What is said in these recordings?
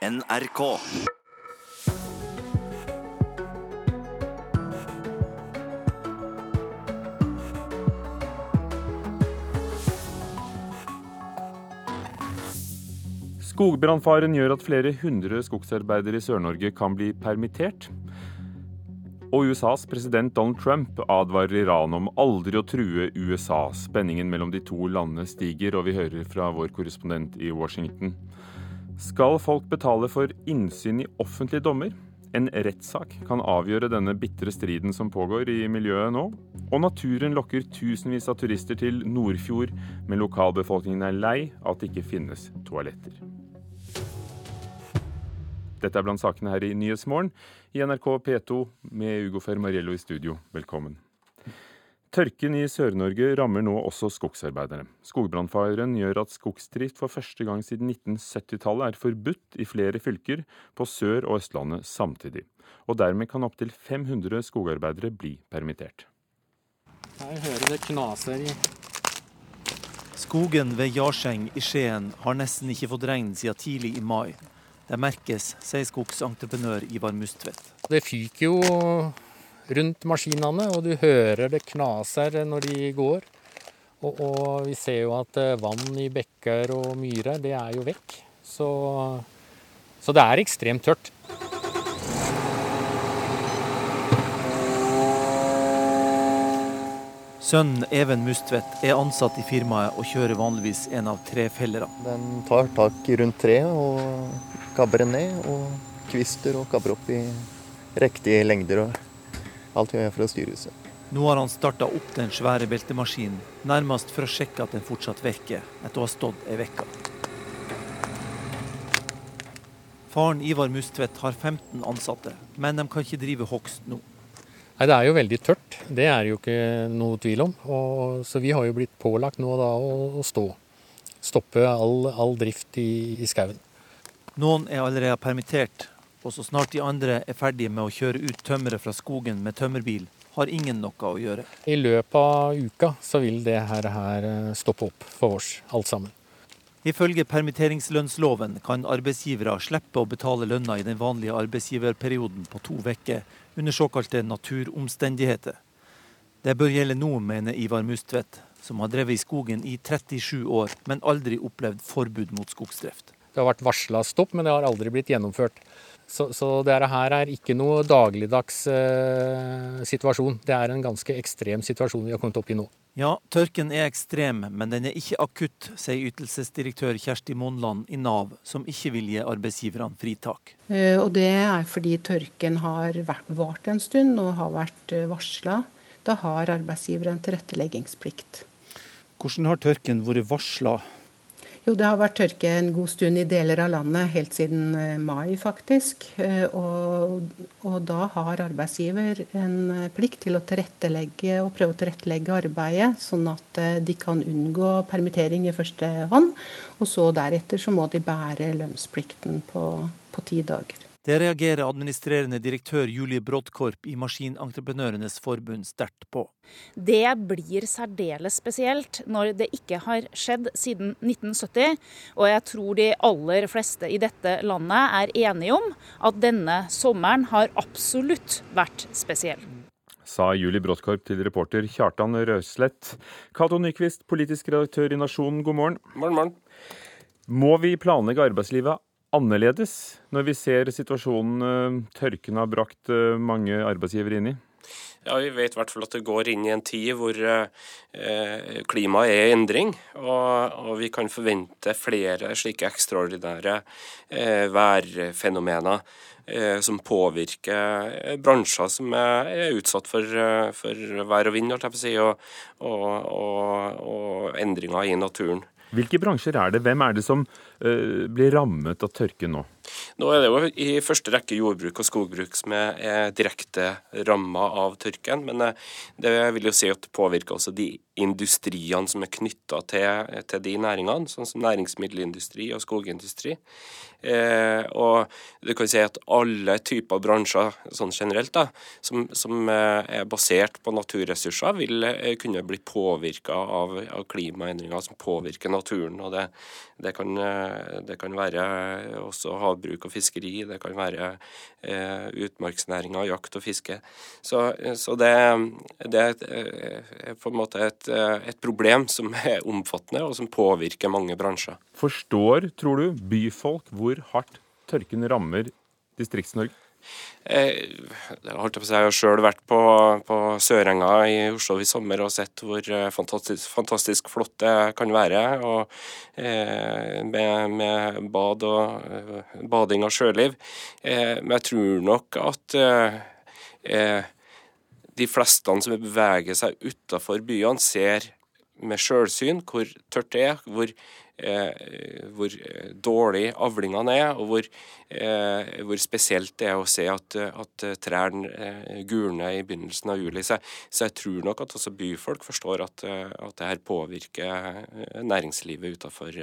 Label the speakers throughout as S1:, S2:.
S1: NRK.
S2: Skogbrannfaren gjør at flere hundre skogsarbeidere i Sør-Norge kan bli permittert. Og USAs president Donald Trump advarer Iran om aldri å true USA. Spenningen mellom de to landene stiger, og vi hører fra vår korrespondent i Washington. Skal folk betale for innsyn i offentlige dommer? En rettssak kan avgjøre denne bitre striden som pågår i miljøet nå. Og naturen lokker tusenvis av turister til Nordfjord, men lokalbefolkningen er lei av at det ikke finnes toaletter. Dette er blant sakene her i Nyhetsmorgen i NRK P2 med Ugo Fermariello i studio. Velkommen. Tørken i Sør-Norge rammer nå også skogsarbeidere. Skogbrannfaren gjør at skogsdrift for første gang siden 1970-tallet er forbudt i flere fylker på Sør- og Østlandet samtidig. Og dermed kan opptil 500 skogarbeidere bli permittert.
S3: Jeg hører det knaser i
S4: Skogen ved Jarseng i Skien har nesten ikke fått regn siden tidlig i mai. Det merkes, sier skogsentreprenør Ivar Mustvedt.
S3: Det fyker jo rundt maskinene, og du hører det knaser når de går. Og, og vi ser jo at eh, vann i bekker og myrer, det er jo vekk. Så, så det er ekstremt tørt.
S4: Sønnen Even Mustvedt er ansatt i firmaet og kjører vanligvis en av tre fellere.
S5: Den tar tak rundt treet og kabber ned, og kvister og kabber opp i riktige lengder. og Alt vi gjør fra styrehuset.
S4: Nå har han starta opp den svære beltemaskinen, nærmest for å sjekke at den fortsatt virker, etter å ha stått ei uke. Faren Ivar Mustvedt har 15 ansatte, men de kan ikke drive hogst nå.
S3: Nei, Det er jo veldig tørt, det er jo ikke noe tvil om. Og, så vi har jo blitt pålagt nå da å, å stå. Stoppe all, all drift i, i skauen.
S4: Noen er allerede permittert, og så snart de andre er ferdige med å kjøre ut tømmeret fra skogen med tømmerbil, har ingen noe å gjøre.
S3: I løpet av uka så vil det her, her eh, stoppe opp for oss, alt sammen.
S4: Ifølge permitteringslønnsloven kan arbeidsgivere slippe å betale lønna i den vanlige arbeidsgiverperioden på to uker under såkalte naturomstendigheter. Det bør gjelde nå, mener Ivar Mustvedt, som har drevet i skogen i 37 år, men aldri opplevd forbud mot skogsdrift.
S3: Det har vært varsla stopp, men det har aldri blitt gjennomført. Så, så dette her er ikke noe dagligdags eh, situasjon. Det er en ganske ekstrem situasjon vi har kommet opp i nå.
S4: Ja, tørken er ekstrem, men den er ikke akutt, sier ytelsesdirektør Kjersti Monland i Nav, som ikke vil gi arbeidsgiverne fritak.
S6: Eh, Og det er fordi tørken har vært- vart en stund og har vært varsla. Da har arbeidsgiver en tilretteleggingsplikt.
S4: Hvordan har tørken vært varsla?
S6: Jo, det har vært tørke en god stund i deler av landet, helt siden eh, mai faktisk. Eh, Og, og da har arbeidsgiver en eh, plikt til å tilrettelegge og prøve å tilrettelegge arbeidet, sånn at de kan unngå permittering i første hånd. Og så deretter så må de bære lønnsplikten på, på ti dager.
S4: Det reagerer administrerende direktør Julie Brodkorp i Maskinentreprenørenes forbund sterkt på.
S7: Det blir særdeles spesielt når det ikke har skjedd siden 1970. Og jeg tror de aller fleste i dette landet er enige om at denne sommeren har absolutt vært spesiell.
S2: Sa Julie Bråttkorp til reporter Kjartan Røslett. Cato Nyquist, politisk redaktør i Nasjonen, god morgen.
S8: Morgen, morgen.
S2: Må vi planlegge arbeidslivet annerledes når vi ser situasjonen eh, tørken har brakt eh, mange arbeidsgivere inn i?
S8: Ja, Vi vet i hvert fall at det går inn i en tid hvor eh, klimaet er i endring. Og, og, vi kan forvente flere slike ekstraordinære eh, værfenomener eh, som påvirker eh, bransjer som er, er utsatt for, for vær og vind, og, og, og endringer i naturen.
S2: Hvilke bransjer er det? Hvem er det som eh, blir rammet av tørken nå?
S8: Nå er det jo i første rekke jordbruk og skogbruk som er, direkte ramma av tørken. Men eh, det vil jo si at det påvirker også de industriene som er knytta til, til de næringene, sånn som næringsmiddelindustri og skogindustri. Eh, og du kan si at alle typer bransjer sånn generelt da, som, som eh, er basert på naturressurser, vil eh, kunne bli påvirka av, av, klimaendringer som påvirker naturen. og Det, det, kan, eh, det kan, være også havbruk og fiskeri, det kan være eh, utmarksnæringer, jakt og fiske. Så, så det, det, er på en måte et, et problem som er omfattende, og som påvirker mange bransjer.
S2: Forstår, tror du, byfolk hvor hardt tørken rammer Distrikts-Norge?
S8: Jeg, holdt på å si, jeg har sjøl vært på, på Sørenga i Oslo i sommer og sett hvor eh, fantastisk, fantastisk flott det kan være. Og, eh, med, med, bad og eh, bading og sjøliv. Eh, men jeg tror nok at eh, eh, de fleste som beveger seg utafor byene, ser med sjølsyn hvor tørt det er, hvor Eh, hvor eh, dårlig avlingene er, og hvor, eh, hvor, spesielt det er å se at, at trærne gulner i begynnelsen av juli. Så, så, jeg tror nok at også byfolk forstår at, at det her påvirker næringslivet utenfor,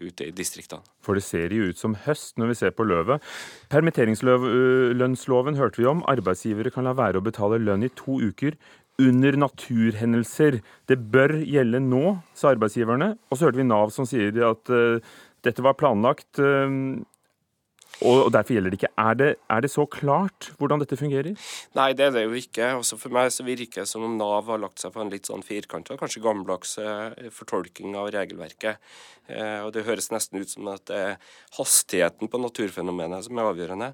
S8: ute i distriktene.
S2: For det ser jo ut som høst når vi ser på løvet. Permitteringslønnsloven hørte vi om. Arbeidsgivere kan la være å betale lønn i to uker under naturhendelser. Det bør gjelde nå, sa arbeidsgiverne. Og så hørte vi Nav som sier at uh, dette var planlagt. Uh, og derfor gjelder det ikke. Er det, er det, så klart hvordan dette fungerer?
S8: Nei, det er det jo ikke. Også for meg så virker det som om Nav har lagt seg på en litt sånn firkanta, kanskje gammeldags eh, fortolking av regelverket. Eh, og Det høres nesten ut som at det er hastigheten på naturfenomenet som er avgjørende.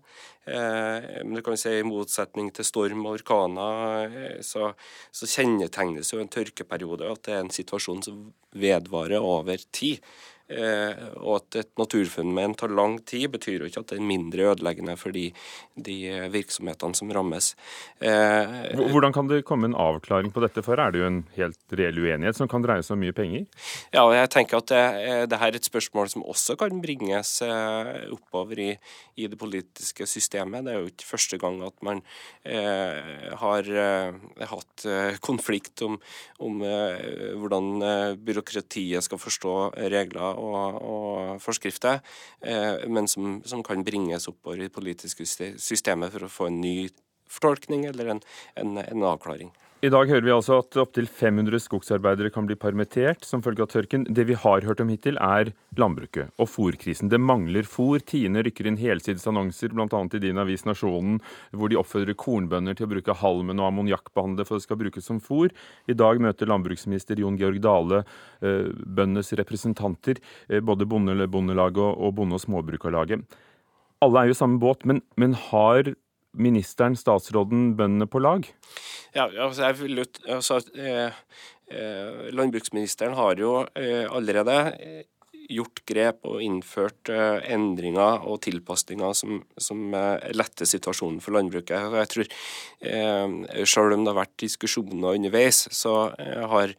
S8: Eh, men du kan si i motsetning til storm og orkaner, eh, så, så kjennetegnes jo en tørkeperiode at det er en situasjon som vedvarer over tid. Eh, og at et naturfenomen tar lang tid, betyr jo ikke at det er mindre ødeleggende for de, de virksomhetene som rammes.
S2: Eh, hvordan kan det komme en avklaring på dette, for er det jo en helt reell uenighet som kan dreie seg om mye penger?
S8: Ja, og jeg tenker at det, eh, det her er et spørsmål som også kan bringes oppover i, i, det politiske systemet. Det er jo ikke første gang at man eh, har eh, hatt konflikt om, om eh, hvordan byråkratiet skal forstå regler og, og forskrifter, eh, men som, som, kan bringes oppover i det politiske systemet for å få en ny fortolkning eller en, en, en avklaring.
S2: I dag hører vi altså at opptil 500 skogsarbeidere kan bli permittert som følge av tørken. Det vi har hørt om hittil, er landbruket og fòrkrisen. Det mangler fòr. Tine rykker inn helsides annonser, bl.a. i din avis Nasjonen, hvor de oppfordrer kornbønder til å bruke halmen og ammoniakkbehandle for at det skal brukes som fòr. I dag møter landbruksminister Jon Georg Dale eh, bøndenes representanter, eh, både Bondelaget og Bonde- og Småbrukarlaget. Alle er jo samme båt, men, men har ministeren, statsråden, bøndene på lag?
S8: Ja, altså, jeg vil, altså eh, eh, Landbruksministeren har jo eh, allerede gjort grep og innført uh, endringer og tilpasninger som, som uh, letter situasjonen for landbruket. Jeg tror, uh, Selv om det har vært diskusjoner underveis, så har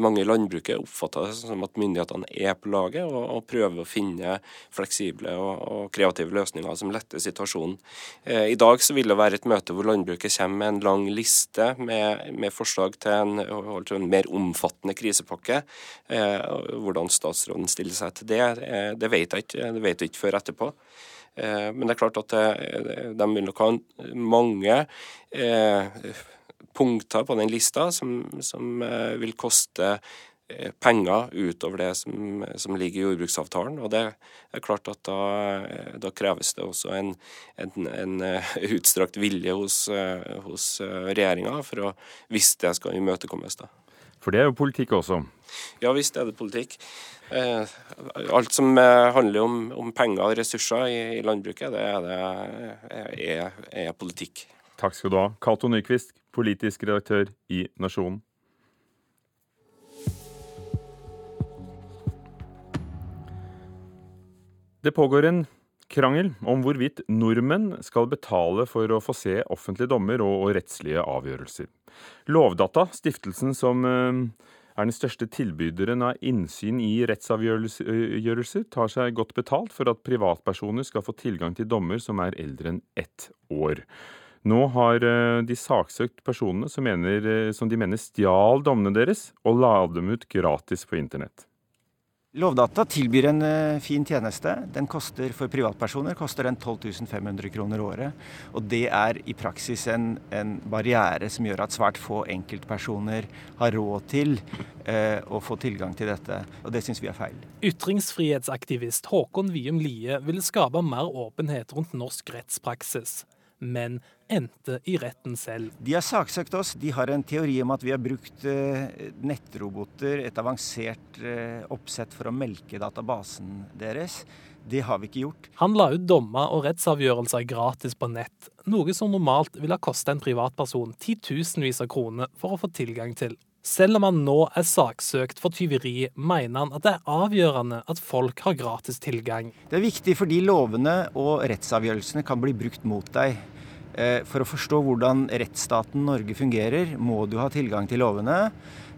S8: mange i landbruket oppfatta det som at myndighetene er på laget og, og prøver å finne fleksible og, og, kreative løsninger som letter situasjonen. I dag så vil det være et møte hvor landbruket kommer med en lang liste med, med forslag til en, en, mer omfattende krisepakke. hvordan statsråden stiller seg til det, eh, det vet jeg ikke. Det vet jeg ikke før etterpå. Eh, men det er klart at eh, de vil nok ha mange punkter på den lista som, som vil koste penger utover det som, som, ligger i jordbruksavtalen. Og det er klart at da, da kreves det også en, en, en utstrakt vilje hos, hos regjeringa hvis det skal imøtekommes. da.
S2: For det er jo politikk også?
S8: Ja visst er det politikk. Eh, alt som eh, handler om, om penger og ressurser i, i landbruket, det, er, det er, er, politikk.
S2: Takk skal du ha. Cato Nyquist, politisk redaktør i Nasjonen. Det pågår en krangel om hvorvidt nordmenn skal betale for å få se offentlige dommer og rettslige avgjørelser. Lovdata, stiftelsen som eh, er den største tilbyderen av innsyn i rettsavgjørelser, tar seg godt betalt for at privatpersoner skal få tilgang til dommer som er eldre enn ett år. Nå har eh, de saksøkt personene som, mener, eh, som de mener stjal dommene deres, og la dem ut gratis på internett.
S1: Lovdata tilbyr en uh, fin tjeneste. Den koster for privatpersoner koster den 12 500 kroner året. Og det er i praksis en, en barriere som gjør at svært få enkeltpersoner har råd til eh, å få tilgang til dette. Og det syns vi er feil.
S9: Ytringsfrihetsaktivist Håkon Wium Lie vil skape mer åpenhet rundt norsk rettspraksis men endte i retten selv.
S1: De har saksøkt oss. De har en teori om at vi har brukt eh, nettroboter, et avansert eh, oppsett for å melke databasen deres. Det har vi ikke gjort.
S9: Han la ut dommer og rettsavgjørelser gratis på nett, noe som normalt ville ha kosta en privatperson titusenvis av kroner for å få tilgang til. Selv om han nå er saksøkt for tyveri, mener han at det er avgjørende at folk har gratis tilgang.
S1: Det er viktig fordi lovene og rettsavgjørelsene kan bli brukt mot deg. Eh, for å forstå hvordan rettsstaten Norge fungerer, må du ha tilgang til lovene,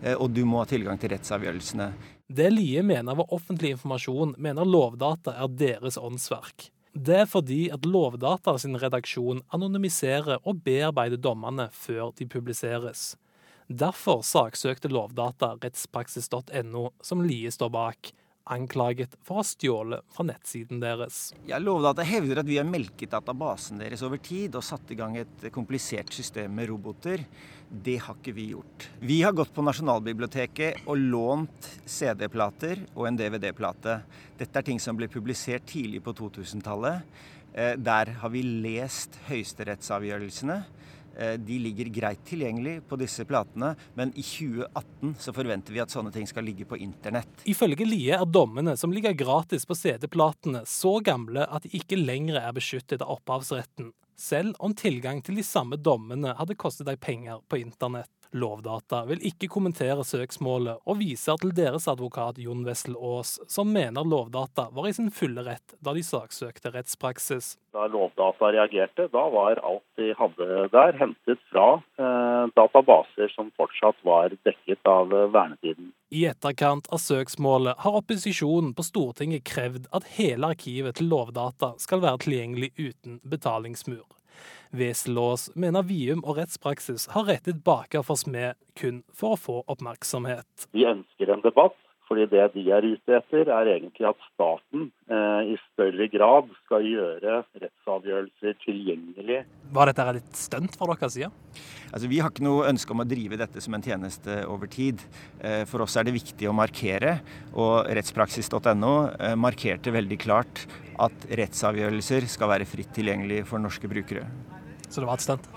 S1: eh, og du må ha tilgang til rettsavgjørelsene.
S9: Det Lie mener var offentlig informasjon, mener Lovdata er deres åndsverk. Det er fordi at Lovdata sin redaksjon anonymiserer og bearbeider dommene før de publiseres. Derfor saksøkte Lovdata rettspraksis.no, som Lie står bak, anklaget for å ha stjålet fra nettsiden deres.
S1: Ja, Lovdata hevder at vi har melket databasen deres over tid og satt i gang et komplisert system med roboter. Det har ikke vi gjort. Vi har gått på Nasjonalbiblioteket og lånt CD-plater og en DVD-plate. Dette er ting som ble publisert tidlig på 2000-tallet. Eh, der har vi lest høyesterettsavgjørelsene. Eh, de ligger greit tilgjengelig på disse platene, men i 2018 så forventer vi at sånne ting skal ligge på internett.
S9: Ifølge Lie er dommene som ligger gratis på CD-platene så gamle at de ikke lenger er beskyttet av opphavsretten, selv om tilgang til de samme dommene hadde kostet deg penger på internett. Lovdata vil ikke kommentere søksmålet, og viser til deres advokat Jon Wessel Aas, som mener Lovdata var i sin fulle rett da de saksøkte rettspraksis.
S10: Da Lovdata reagerte, da var alt de hadde der hentet fra eh, databaser som fortsatt var dekket av vernetiden.
S9: I etterkant av søksmålet har opposisjonen på Stortinget krevd at hele arkivet til Lovdata skal være tilgjengelig uten betalingsmur. Weselås mener Vium og rettspraksis har rettet baker for smed kun for å få oppmerksomhet.
S10: Vi ønsker en debatt, fordi det de er ute etter, er egentlig at staten eh, i større grad skal gjøre rettsavgjørelser tilgjengelig.
S9: Var dette et stunt fra deres side?
S1: Altså, vi har ikke noe ønske om å drive dette som en tjeneste over tid. Eh, for oss er det viktig å markere, og rettspraksis.no eh, markerte veldig klart at rettsavgjørelser skal være fritt tilgjengelig for norske brukere.
S9: Så det var et stunt?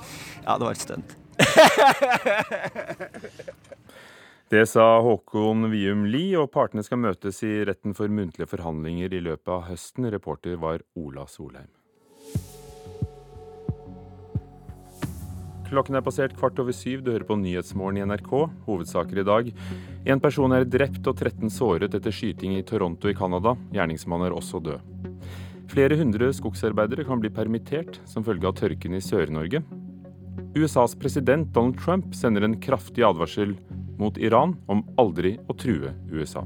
S1: Ja, det var et stunt.
S2: Det sa Håkon Vium Lie, og partene skal møtes i retten for muntlige forhandlinger i løpet av høsten. Reporter var Ola Solheim. Klokken er passert kvart over syv. Du hører på Nyhetsmorgen i NRK. Hovedsaker i dag. En person er drept og 13 såret etter skyting i Toronto i Canada. Gjerningsmannen er også død. Flere hundre skogsarbeidere kan bli permittert som følge av tørken i Sør-Norge. USAs president Donald Trump sender en kraftig advarsel mot Iran om aldri å true USA.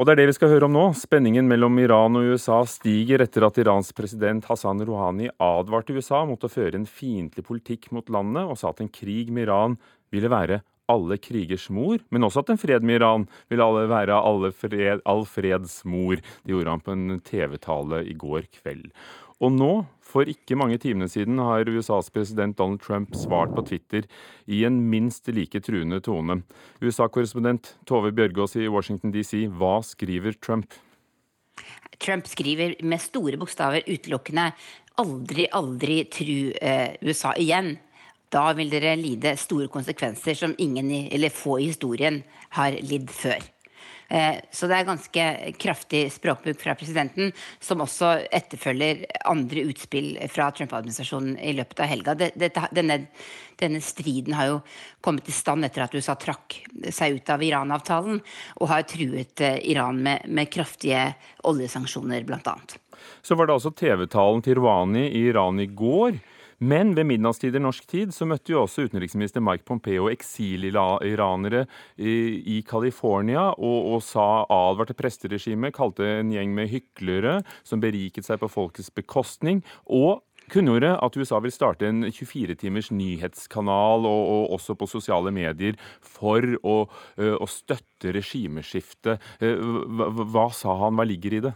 S2: Og det er det vi skal høre om nå. Spenningen mellom Iran og USA stiger etter at Irans president Hassan Rouhani advarte USA mot å føre en fiendtlig politikk mot landet, og sa at en krig med Iran ville være alle krigers mor, men også at en fred med Iran ville alle være alle fred, all freds mor. Det gjorde han på en TV-tale i går kveld. Og nå, for ikke mange timene siden, har USAs president Donald Trump svart på Twitter i en minst like truende tone. USA-korrespondent Tove Bjørgaas i Washington DC, hva skriver Trump?
S11: Trump skriver med store bokstaver utelukkende 'aldri, aldri tru eh, USA igjen'. Da vil dere lide store konsekvenser som ingen, eller få i historien, har lidd før. Eh, så det er ganske kraftig språkbruk fra presidenten, som også etterfølger andre utspill fra Trump-administrasjonen i løpet av helga. Denne, denne, striden har jo kommet i stand etter at USA trakk seg ut av Iran-avtalen, og har truet eh, Iran med, med kraftige oljesanksjoner, bl.a.
S2: Så var det altså TV-talen til Rouhani i Iran i går. Men ved midnattstider norsk tid så møtte jo også utenriksminister Mike Pompeo eksiliranere i California og, og sa advarte presteregimet, kalte en gjeng med hyklere som beriket seg på folkets bekostning. og kunngjorde at USA vil starte en 24-timers nyhetskanal og, og, også på sosiale medier for å, å støtte regimeskiftet. Hva, hva sa han, hva ligger i det?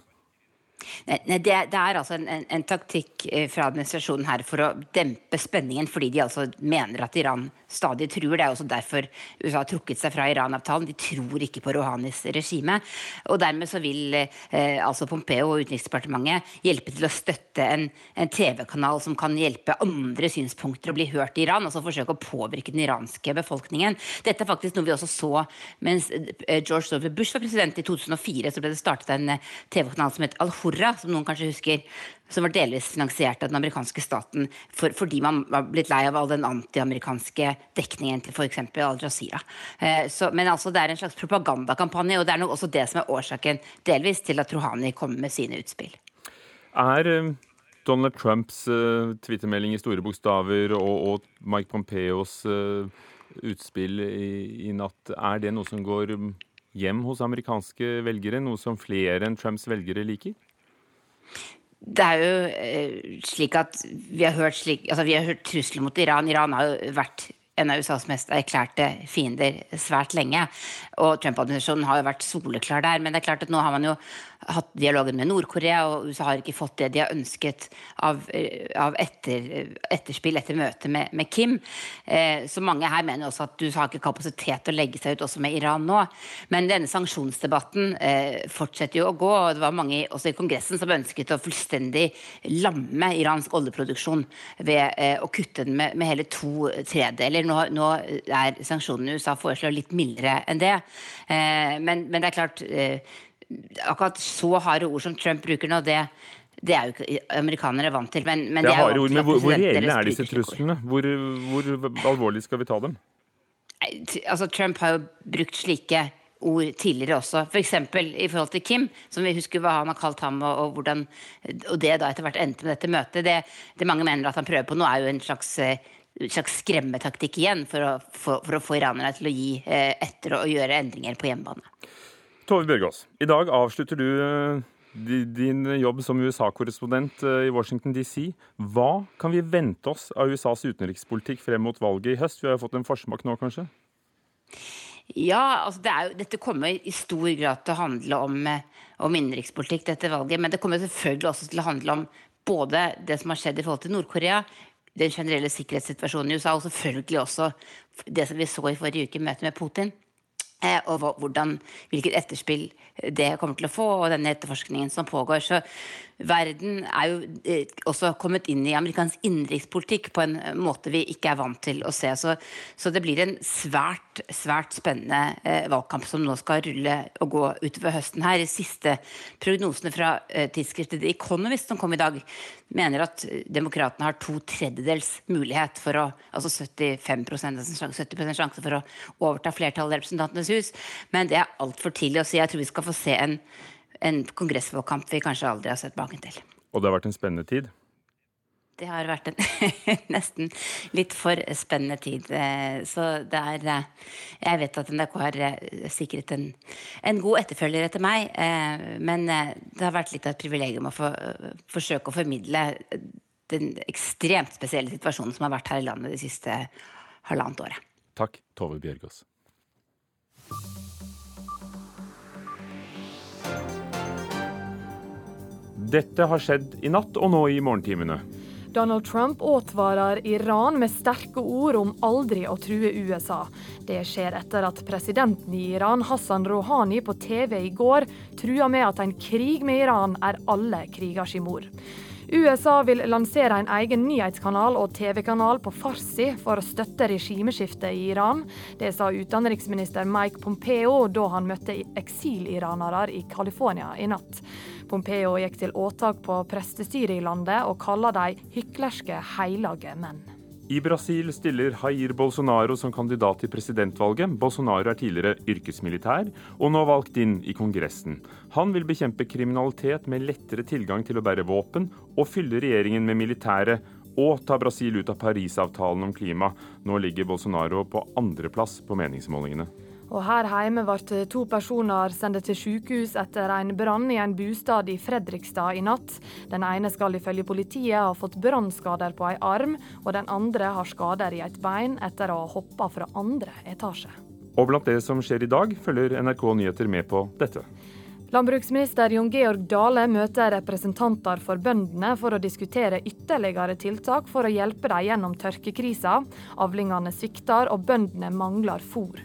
S11: Nei, det, det, er altså en, en, en, taktikk eh, fra administrasjonen her for å dempe spenningen, fordi de altså mener at Iran stadig truer. Det er også derfor USA har trukket seg fra Iran-avtalen. De tror ikke på Rouhanis regime. Og dermed så vil eh, altså Pompeo og Utenriksdepartementet hjelpe til å støtte en, en TV-kanal som kan hjelpe andre synspunkter å bli hørt i Iran, altså forsøke å påvirke den iranske befolkningen. Dette er faktisk noe vi også så mens eh, George Sover Bush var president i 2004. Så ble det startet en eh, TV-kanal som het Al-Hurra, som noen kanskje husker som var delvis finansiert av den amerikanske staten for, fordi man var blitt lei av all den antiamerikanske dekningen til f.eks. Al Jazeera. Eh, men altså det er en slags propagandakampanje, og det er nok også det som er årsaken delvis til at Rouhani kommer med sine utspill.
S2: Er eh, Donald Trumps uh, twittermelding i store bokstaver og, og Mike Pompeos uh, utspill i, i, natt, er det noe som går hjem hos amerikanske velgere? Noe som flere enn Trumps velgere liker?
S11: Det er jo eh, slik at vi har hørt, slik, altså vi har hørt trusler mot Iran. Iran har jo vært en av USAs mest erklærte fiender svært lenge. Og Trump-administrasjonen har jo vært soleklar der. Men det er klart at nå har man jo hatt dialogen med Nord-Korea, og USA har ikke fått det de har ønsket av, eh, av etter, etterspill etter møtet med, med Kim. Eh, så mange her mener også at USA har ikke kapasitet til å legge seg ut også med Iran nå. Men denne sanksjonsdebatten eh, fortsetter jo å gå, og det var mange også i Kongressen som ønsket å fullstendig lamme iransk oljeproduksjon ved eh, å kutte den med, med hele to tredeler. Nå, nå, er sanksjonene USA foreslår litt mildere enn det. Eh, men, men, det er klart eh, akkurat så harde ord som Trump bruker nå, det, det er jo ikke amerikanere vant til. Men, men
S2: det er harde ord, men hvor, hvor reelle er disse truslene? Hvor, hvor alvorlig skal vi ta dem?
S11: Altså, Trump har jo brukt slike ord tidligere også. F.eks. For i forhold til Kim, som vi husker hva han har kalt ham, og, og, hvordan, og det da etter hvert endte med dette møtet. Det, det, mange mener at han prøver på nå, er jo en slags, slags skremmetaktikk igjen for å, for, for å, få iranerne til å gi eh, etter og gjøre endringer på hjemmebane.
S2: Tove Bjørgaas, i dag avslutter du eh, din jobb som USA-korrespondent eh, i Washington DC. Hva kan vi vente oss av USAs utenrikspolitikk frem mot valget i høst? Vi har jo fått en forsmak nå, kanskje?
S11: Ja, altså det jo, dette kommer i stor grad til å handle om, om innenrikspolitikk, dette valget. Men det kommer selvfølgelig også til å handle om både det som har skjedd i forhold til Nord-Korea, den generelle sikkerhetssituasjonen i USA, og selvfølgelig også det som vi så i forrige uke i møtet med Putin. Eh, og hvordan, hvilket etterspill det kommer til å få, og denne etterforskningen som pågår. Så verden er jo eh, også kommet inn i amerikansk innenrikspolitikk på en måte vi ikke er vant til å se. Så, så det blir en svært, svært spennende eh, valgkamp som nå skal rulle og gå utover høsten her. De siste prognosene fra eh, tidsskriftet The Economist som kom i dag, mener at demokratene har to tredjedels mulighet for å Altså 75% 70% sjanse for å overta flertallet i Representantenes hus. Men det er altfor tidlig å si. Jeg tror vi skal få se en en kongressvalgkamp vi kanskje aldri har sett maken til.
S2: Og det har vært en spennende tid?
S11: Det har vært en nesten litt for spennende tid. Eh, så det er eh, Jeg vet at NRK har eh, sikret en, en god etterfølger etter meg, men det har vært litt av et privilegium å få, forsøke å formidle den ekstremt spesielle situasjonen som har vært her i landet det siste halvannet året.
S2: Takk, Tove Bjørgaas. Dette har skjedd i natt og nå i morgentimene.
S12: Donald Trump advarer Iran med sterke ord om aldri å true USA. Det skjer etter at presidenten i Iran, Hassan Rouhani, på TV i går trua med at en krig med Iran er alle krigers mor. USA vil lansere en egen nyhetskanal og TV-kanal på farsi for å støtte regimeskiftet i Iran. Det sa utenriksminister Mike Pompeo da han møtte eksiliranere i California i natt. Pompeo gikk til åtak på prestestyret i landet og kaller de hyklerske hellige menn.
S2: I Brasil stiller Jair Bolsonaro som kandidat til presidentvalget. Bolsonaro er tidligere yrkesmilitær og nå valgt inn i Kongressen. Han vil bekjempe kriminalitet med lettere tilgang til å bære våpen, og fylle regjeringen med militære og ta Brasil ut av Parisavtalen om klima. Nå ligger Bolsonaro på andreplass på meningsmålingene.
S12: Og her hjemme ble to personer sendt til sykehus etter en brann i en bostad i Fredrikstad i natt. Den ene skal ifølge politiet ha fått brannskader på en arm, og den andre har skader i et bein etter å ha hoppa fra andre etasje.
S2: Og blant det som skjer i dag, følger NRK Nyheter med på dette.
S12: Landbruksminister Jon Georg Dale møter representanter for bøndene for å diskutere ytterligere tiltak for å hjelpe dem gjennom tørkekrisa. Avlingene svikter og bøndene mangler fôr.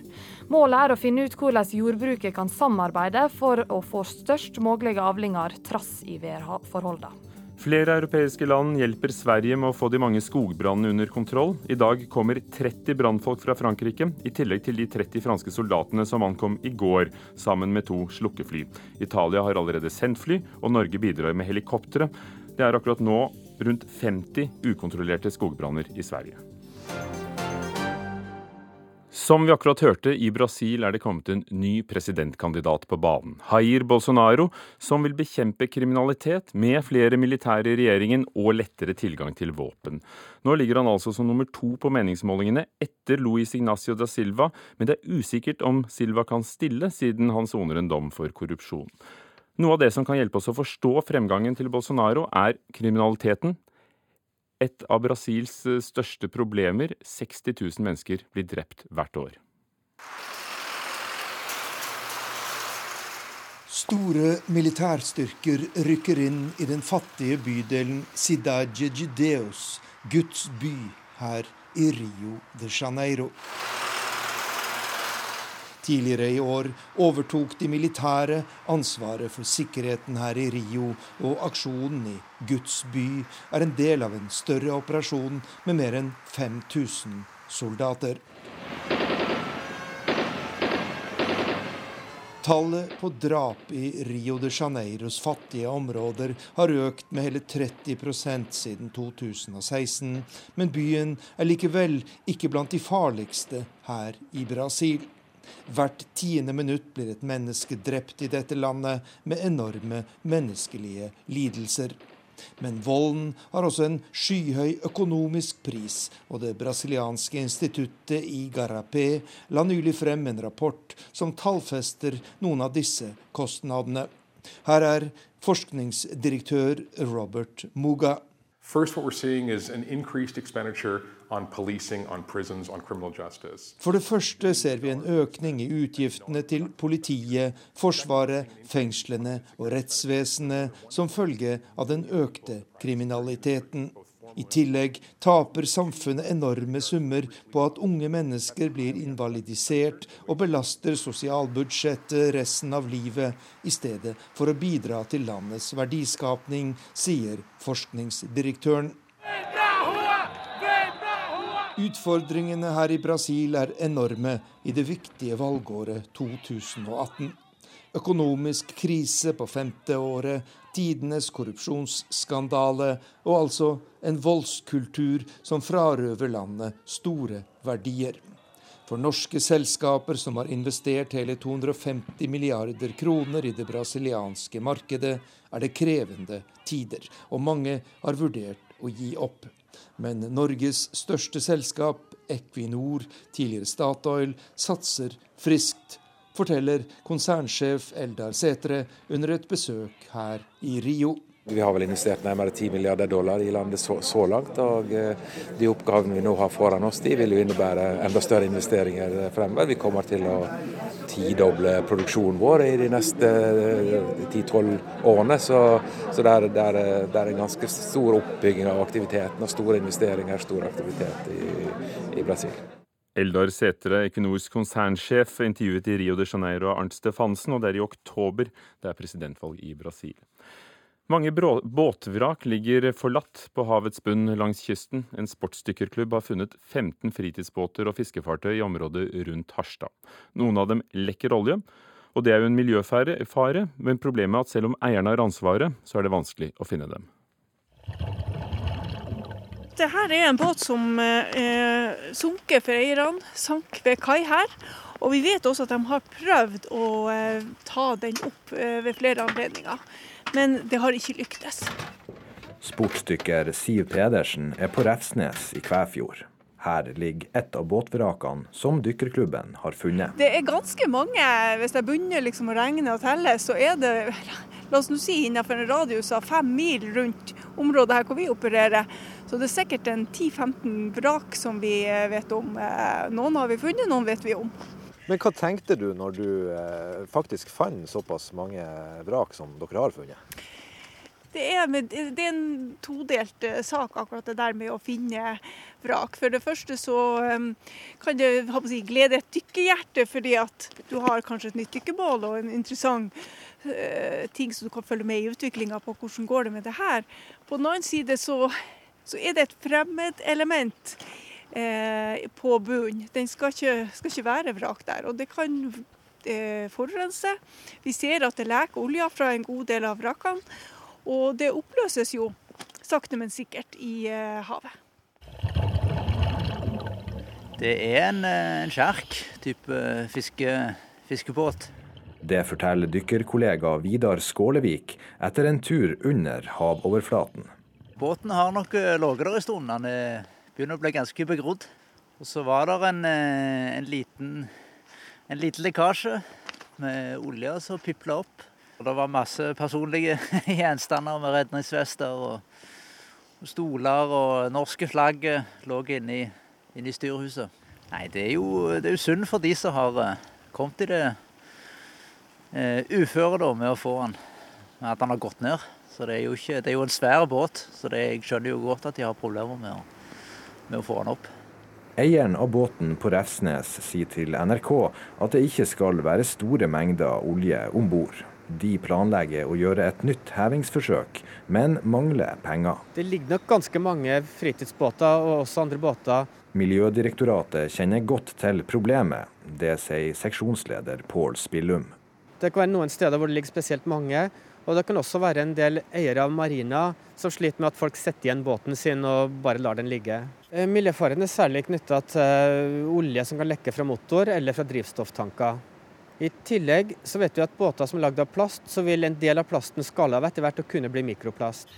S12: Målet er å finne ut hvordan jordbruket kan samarbeide for å få størst mulige avlinger trass i værforholdene.
S2: Flere europeiske land hjelper Sverige med å få de mange skogbrannene under kontroll. I dag kommer 30 brannfolk fra Frankrike, i tillegg til de 30 franske soldatene som ankom i går, sammen med to slukkefly. Italia har allerede sendt fly, og Norge bidrar med helikoptre. Det er akkurat nå rundt 50 ukontrollerte skogbranner i Sverige. Som vi akkurat hørte, i Brasil er det kommet en ny presidentkandidat på banen. Jair Bolsonaro, som vil bekjempe kriminalitet med flere militære i regjeringen og lettere tilgang til våpen. Nå ligger han altså som nummer to på meningsmålingene, etter Luis Ignacio da Silva, men det er usikkert om Silva kan stille, siden han soner en dom for korrupsjon. Noe av det som kan hjelpe oss å forstå fremgangen til Bolsonaro, er kriminaliteten, et av Brasils eh, største problemer. 60 000 mennesker blir drept hvert år.
S13: Store militærstyrker rykker inn i den fattige bydelen Cidade de Deus, Guds by, her i Rio de Janeiro. Tidligere i år overtok de militære ansvaret for sikkerheten her i Rio, og aksjonen i Guds by er en del av en større operasjon med mer enn 5000 soldater. Tallet på drap i Rio de Janeiros fattige områder har økt med hele 30% siden 2016, men byen er likevel ikke blant de farligste her i Brasil. Hvert tiende minutt blir et menneske drept i dette landet, med enorme menneskelige lidelser. Men volden har også en skyhøy økonomisk pris, og det brasilianske instituttet i Garapé la nylig frem en rapport som tallfester noen av disse kostnadene. Her er forskningsdirektør Robert Muga.
S14: First, what we're seeing is an
S13: for det første ser vi en økning i utgiftene til politiet, Forsvaret, fengslene og rettsvesenet som følge av den økte kriminaliteten. I tillegg taper samfunnet enorme summer på at unge mennesker blir invalidisert og belaster sosialbudsjettet resten av livet, i stedet for å bidra til landets verdiskapning, sier forskningsdirektøren. Utfordringene her i Brasil er enorme i det viktige valgåret 2018. Økonomisk krise på femte året, tidenes korrupsjonsskandale og altså en voldskultur som frarøver landet store verdier. For norske selskaper som har investert hele 250 milliarder kroner i det brasilianske markedet, er det krevende tider, og mange har vurdert å gi opp. Men Norges største selskap, Equinor, tidligere Statoil, satser friskt, forteller konsernsjef Eldar Setre under et besøk her i Rio.
S15: Vi har vel investert nærmere 10 milliarder dollar i landet så, så, langt. og eh, De oppgavene vi nå har foran oss, de vil jo innebære enda større investeringer fremover. Vi kommer til å tidoble produksjonen vår i de neste 10-12 eh, årene. Så, så det, er, det, er, det, er, en ganske stor oppbygging av aktiviteten og store investeringer, stor aktivitet i, i Brasil.
S2: Eldar Sætre, Equinors konsernsjef, intervjuet i Rio de Janeiro av Arnt Stefansen, og det er i oktober det er presidentvalg i Brasil. Mange båtvrak ligger forlatt på havets bunn langs kysten. En sportsdykkerklubb har funnet 15 fritidsbåter og fiskefartøy i området rundt Harstad. Noen av dem lekker olje, og det er jo en miljøfare, men problemet er at selv om eierne har ansvaret, så er det vanskelig å finne dem.
S16: Dette er en båt som er eh, sunket for eierne, sank ved kai her. Og vi vet også at de har prøvd å eh, ta den opp eh, ved flere anledninger men det har ikke lyktes.
S17: Sportsdykker Siv Pedersen er på Refsnes i Kvæfjord. Her ligger et av båtvrakene som dykkerklubben har funnet.
S16: Det er ganske mange. Hvis jeg begynner liksom å regne og telle, så er det la oss nå si innenfor en radius av fem mil rundt området her hvor vi opererer. Så det er sikkert en 10-15 vrak som vi vet om. Eh, noen har vi funnet, noen vet vi om.
S17: Men hva tenkte du når du eh, faktisk fant såpass mange vrak som dere har funnet?
S16: Det er, med, det er, en todelt eh, sak, akkurat det der med å finne vrak. For det første så um, kan det si, glede et dykkerhjerte, fordi at du har kanskje et nytt dykkemål og en interessant uh, ting som du kan følge med i utviklinga på hvordan går det med det her. På den annen side så, så er det et fremmedelement på bunnen. Den skal ikke, skal ikke være vrak der. og det kan uh, forurense. Vi ser at det leker olje fra en god del av vrakene. Og det oppløses jo sakte, men sikkert i eh, havet.
S18: Det er en, eh, en skjerk, type fiske, fiskebåt.
S17: Det forteller dykkerkollega Vidar Skålevik etter en tur under havoverflaten.
S18: Båten har nok eh, ligget der en stund. Den begynner å bli ganske begrodd. Og så var det en, en, liten, en liten lekkasje med olje som pipla opp. Og det var masse personlige gjenstander med redningsvester og stoler og norske flagg lå inni, inni styrhuset. Nei, det er, jo, det er jo synd for de som har eh, kommet i det uh, uføre da, med å få han, at han har gått ned. Så det er jo, ikke, det er jo en svær båt, så det, jeg skjønner jo godt at de har problemer med å, med å få han opp.
S17: Eieren av båten på Refsnes sier til NRK at det ikke skal være store mengder olje om bord. De planlegger å gjøre et nytt hevingsforsøk, men mangler penger.
S19: Det ligger nok ganske mange fritidsbåter og også andre båter.
S17: Miljødirektoratet kjenner godt til problemet. Det sier seksjonsleder Pål Spillum.
S19: Det kan være noen steder hvor det ligger spesielt mange. Og det kan også være en del eiere av marina som sliter med at folk setter igjen båten sin og bare lar den ligge. Eh, miljøfaren er særlig knytta til olje som kan lekke fra motor eller fra drivstofftanker. I tillegg så vet vi at båter som er lagd av plast, så vil en del av plasten skalle av etter hvert og kunne bli mikroplast.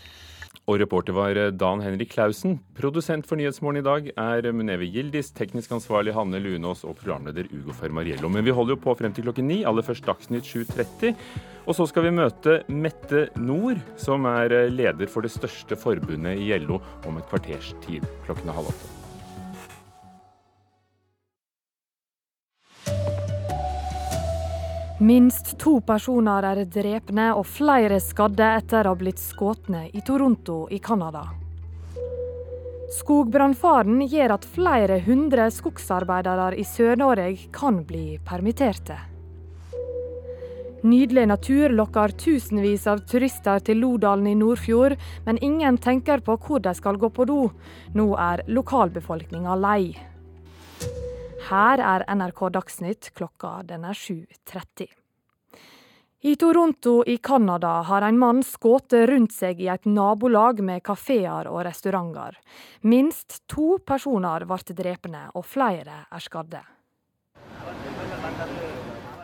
S2: Og reporter var eh, Dan Henrik Klausen. Produsent for Nyhetsmorgen i dag er Muneve Gildis, teknisk ansvarlig Hanne Lunås og programleder Ugo Fermariello. Men vi holder jo på frem til klokken ni, aller først Dagsnytt 7.30. Og så skal vi møte Mette Nord, som er eh, leder for det største forbundet i LO om et kvarters tid klokken halv åtte.
S12: Minst to personer er drepne og flere skadde etter å ha blitt skutt i Toronto i Canada. Skogbrannfaren gjør at flere hundre skogsarbeidere i Sør-Norge kan bli permitterte. Nydelig natur lokker tusenvis av turister til Lodalen i Nordfjord, men ingen tenker på hvor de skal gå på do. Nå er lokalbefolkninga lei. Her er NRK Dagsnytt klokka den er 7.30. I Toronto i Canada har en mann skutt rundt seg i et nabolag med kafeer og restauranter. Minst to personer ble drepne, og flere er skadde.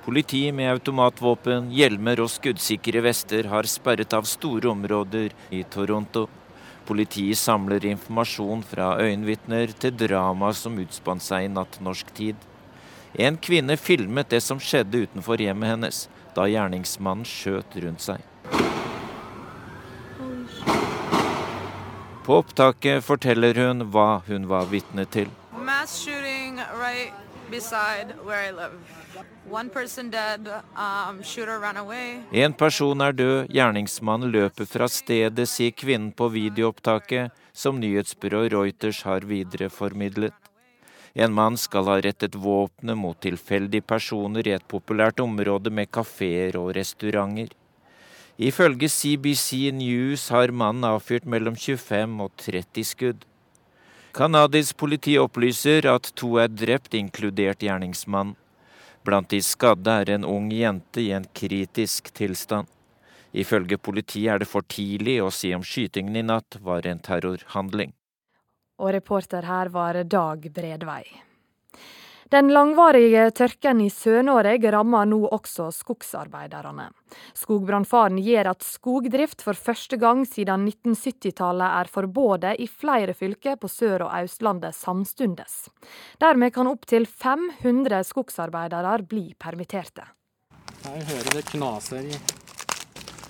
S20: Politi med automatvåpen, hjelmer og skuddsikre vester har sperret av store områder i Toronto. Politiet samler informasjon fra øyenvitner til drama som utspant seg i natt norsk tid. En kvinne filmet det som skjedde utenfor hjemmet hennes da gjerningsmannen skjøt rundt seg. På opptaket forteller hun hva hun var vitne til.
S21: Mass shooting right Um,
S20: en person er død, gjerningsmannen løper fra stedet, sier kvinnen på videoopptaket, som nyhetsbyrået Reuters har videreformidlet. En mann skal ha rettet våpenet mot tilfeldige personer i et populært område med kafeer og restauranter. Ifølge CBC News har mannen avfyrt mellom 25 og 30 skudd. Canadisk politi opplyser at to er drept, inkludert gjerningsmann. Blant de skadde er en ung jente i en kritisk tilstand. Ifølge politiet er det for tidlig å si om skytingen i natt var en terrorhandling.
S12: Og reporter her var Dag Bredvei. Den langvarige tørken i Sør-Norge rammer nå også skogsarbeiderne. Skogbrannfaren gjør at skogdrift for første gang siden 1970-tallet er forbudt i flere fylker på Sør- og Østlandet samstundes. Dermed kan opptil 500 skogsarbeidere bli permitterte.
S3: Her hører det knaser i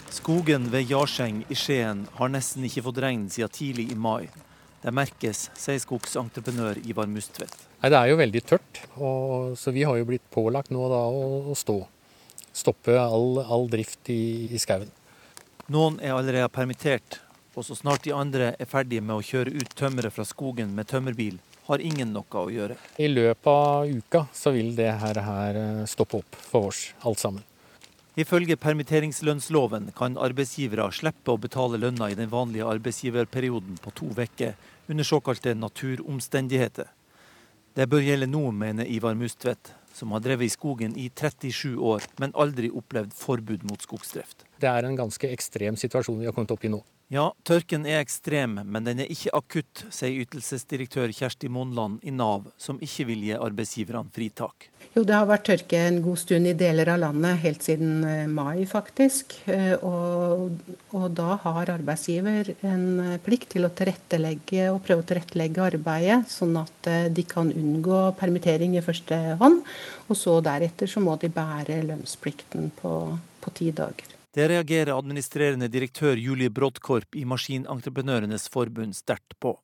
S4: Skogen ved Jarseng i Skien har nesten ikke fått regn siden tidlig i mai. Det merkes, sier skogsentreprenør Ivar Mustvedt.
S3: Nei, Det er jo veldig tørt, og, så vi har jo blitt pålagt nå da å, å stå. Stoppe all, all drift i, i skauen.
S4: Noen er allerede permittert, og så snart de andre er ferdige med å kjøre ut tømmeret fra skogen med tømmerbil, har ingen noe å gjøre.
S3: I løpet av uka så vil det her, her eh, stoppe opp for oss, alt sammen.
S4: Ifølge permitteringslønnsloven kan arbeidsgivere slippe å betale lønna i den vanlige arbeidsgiverperioden på to uker under såkalte naturomstendigheter. Det bør gjelde nå, mener Ivar Mustvedt, som har drevet i skogen i 37 år, men aldri opplevd forbud mot skogsdrift.
S3: Det er en ganske ekstrem situasjon vi har kommet opp i nå.
S4: Ja, tørken er ekstrem, men den er ikke akutt, sier ytelsesdirektør Kjersti Monland i Nav, som ikke vil gi arbeidsgiverne fritak.
S6: Jo, det har vært tørke en god stund i deler av landet, helt siden eh, mai faktisk. Eh, og, og da har arbeidsgiver en eh, plikt til å tilrettelegge og prøve å tilrettelegge arbeidet, sånn at de kan unngå permittering i første hånd. Og så deretter så må de bære lønnsplikten på, på ti dager.
S4: Det reagerer administrerende direktør Julie Brodkorp i Maskinentreprenørenes forbund sterkt på.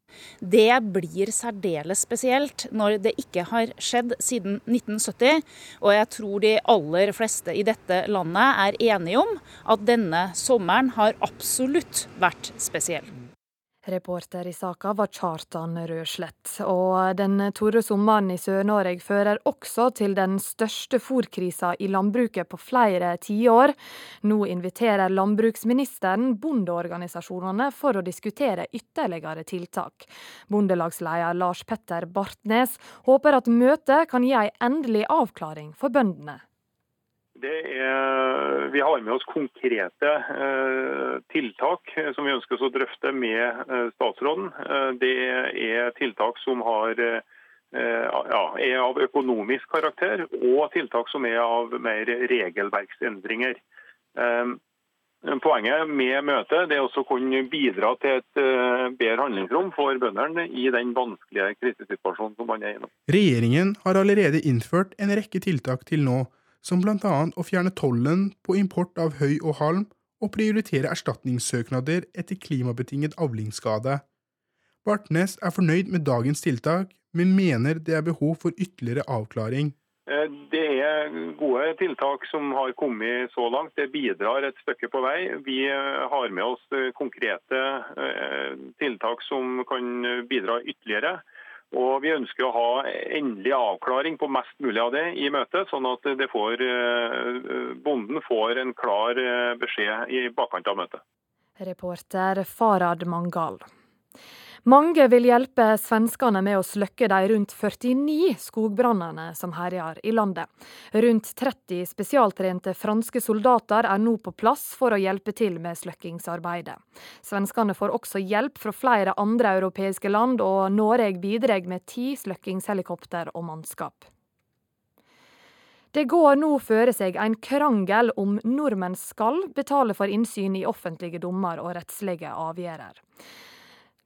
S7: Det blir særdeles spesielt når det ikke har skjedd siden 1970. Og jeg tror de aller fleste i dette landet er enige om at denne sommeren har absolutt vært spesiell.
S12: Reporter i saka var Kjartan Røslett. Og den tørre sommeren i Sør-Norge fører også til den største fòrkrisa i landbruket på flere tiår. Nå inviterer landbruksministeren bondeorganisasjonene for å diskutere ytterligere tiltak. Bondelagsleder Lars Petter Bartnes håper at møtet kan gi en endelig avklaring for bøndene.
S22: Er, vi har med oss konkrete eh, tiltak som vi ønsker å drøfte med eh, statsråden. Eh, det er tiltak som har, eh, ja, er av økonomisk karakter, og tiltak som er av mer regelverksendringer. Eh, poenget med møtet er også å kunne bidra til et eh, bedre handlingsrom for bøndene i den vanskelige krisesituasjonen som man er i nå.
S23: Regjeringen har allerede innført en rekke tiltak til nå som blant annet å fjerne tollen på import av høy og halm og prioritere erstatningssøknader etter klimabetinget avlingsskade. Bartnes er fornøyd med dagens tiltak, men mener det er behov for ytterligere avklaring.
S22: Eh, det er gode tiltak som har kommet så langt. Det bidrar et stykke på vei. Vi eh, har med oss eh, konkrete tiltak som kan bidra ytterligere. Og Vi ønsker å ha endelig avklaring på mest mulig av det i møtet, sånn at får, eh, bonden får en klar eh, beskjed i bakkant av møtet.
S12: Reporter Farad Mangal. Mange vil hjelpe svenskene med å slukke de rundt 49 skogbrannene som herjer i landet. Rundt 30 spesialtrente franske soldater er nå på plass for å hjelpe til med slukkingsarbeidet. Svenskene får også hjelp fra flere andre europeiske land, og Norge bidrar med ti slukkingshelikopter og mannskap. Det går nå føre seg en krangel om nordmenn skal betale for innsyn i offentlige dommer og rettslige avgjørelser.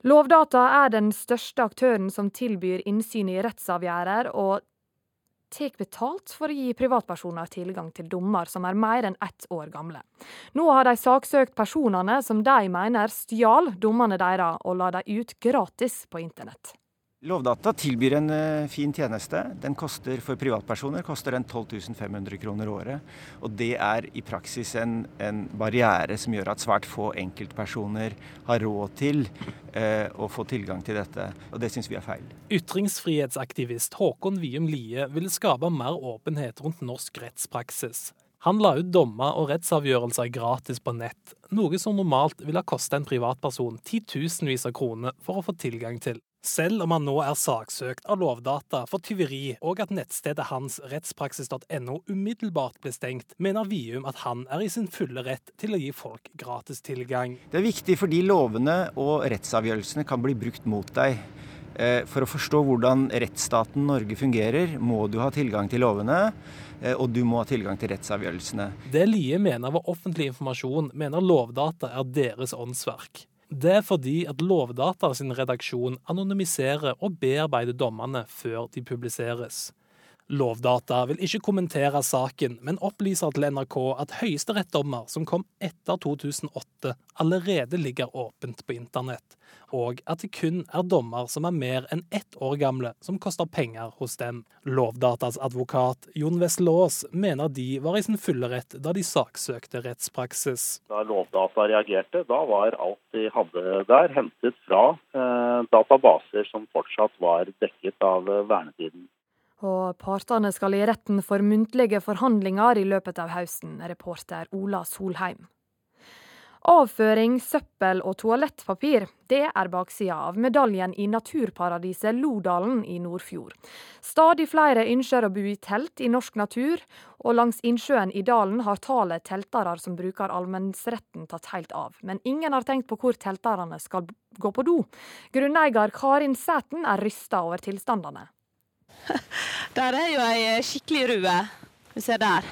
S12: Lovdata er den største aktøren som tilbyr innsyn i rettsavgjørelser, og tar betalt for å gi privatpersoner tilgang til dommer som er mer enn ett år gamle. Nå har de saksøkt personene som de mener stjal dommene deres, og la dem ut gratis på internett.
S1: Lovdata tilbyr en uh, fin tjeneste. Den koster for privatpersoner koster den 12 500 kroner året. Og det er i praksis en, en barriere som gjør at svært få enkeltpersoner har råd til eh, å få tilgang til dette. Og det syns vi er feil.
S9: Ytringsfrihetsaktivist Håkon Wium Lie vil skape mer åpenhet rundt norsk rettspraksis. Han la ut dommer og rettsavgjørelser gratis på nett, noe som normalt ville ha kosta en privatperson titusenvis av kroner for å få tilgang til. Selv om han nå er saksøkt av Lovdata for tyveri, og at nettstedet hans rettspraksis.no umiddelbart ble stengt, mener Vium at han er i sin fulle rett til å gi folk gratis tilgang.
S1: Det er viktig fordi lovene og rettsavgjørelsene kan bli brukt mot deg. Eh, for å forstå hvordan rettsstaten Norge fungerer, må du ha tilgang til lovene. Eh, og du må ha tilgang til rettsavgjørelsene.
S9: Det Lie mener var offentlig informasjon, mener Lovdata er deres åndsverk. Det er fordi at Lovdata sin redaksjon anonymiserer og bearbeider dommene før de publiseres. Lovdata vil ikke kommentere saken, men opplyser til NRK at høyesterettsdommer som kom etter 2008, allerede ligger åpent på internett, og at det kun er dommer som er mer enn ett år gamle, som koster penger hos dem. Lovdatas advokat Jon Veslås mener de var i sin fulle rett da de saksøkte rettspraksis.
S24: Da Lovdata reagerte, da var alt de hadde der hentet fra eh, databaser som fortsatt var dekket av eh, vernetiden.
S12: Og partene skal i retten for muntlige forhandlinger i løpet av høsten, reporter Ola Solheim. Avføring, søppel og toalettpapir, det er baksida av medaljen i naturparadiset Lodalen i Nordfjord. Stadig flere ønsker å bo i telt i norsk natur, og langs innsjøen i dalen har tallet teltere som bruker allmennsretten tatt helt av. Men ingen har tenkt på hvor telterne skal gå på do. Grunneier Karin Sæten er rysta over tilstandene.
S25: Der er jo ei skikkelig rue. Du ser der.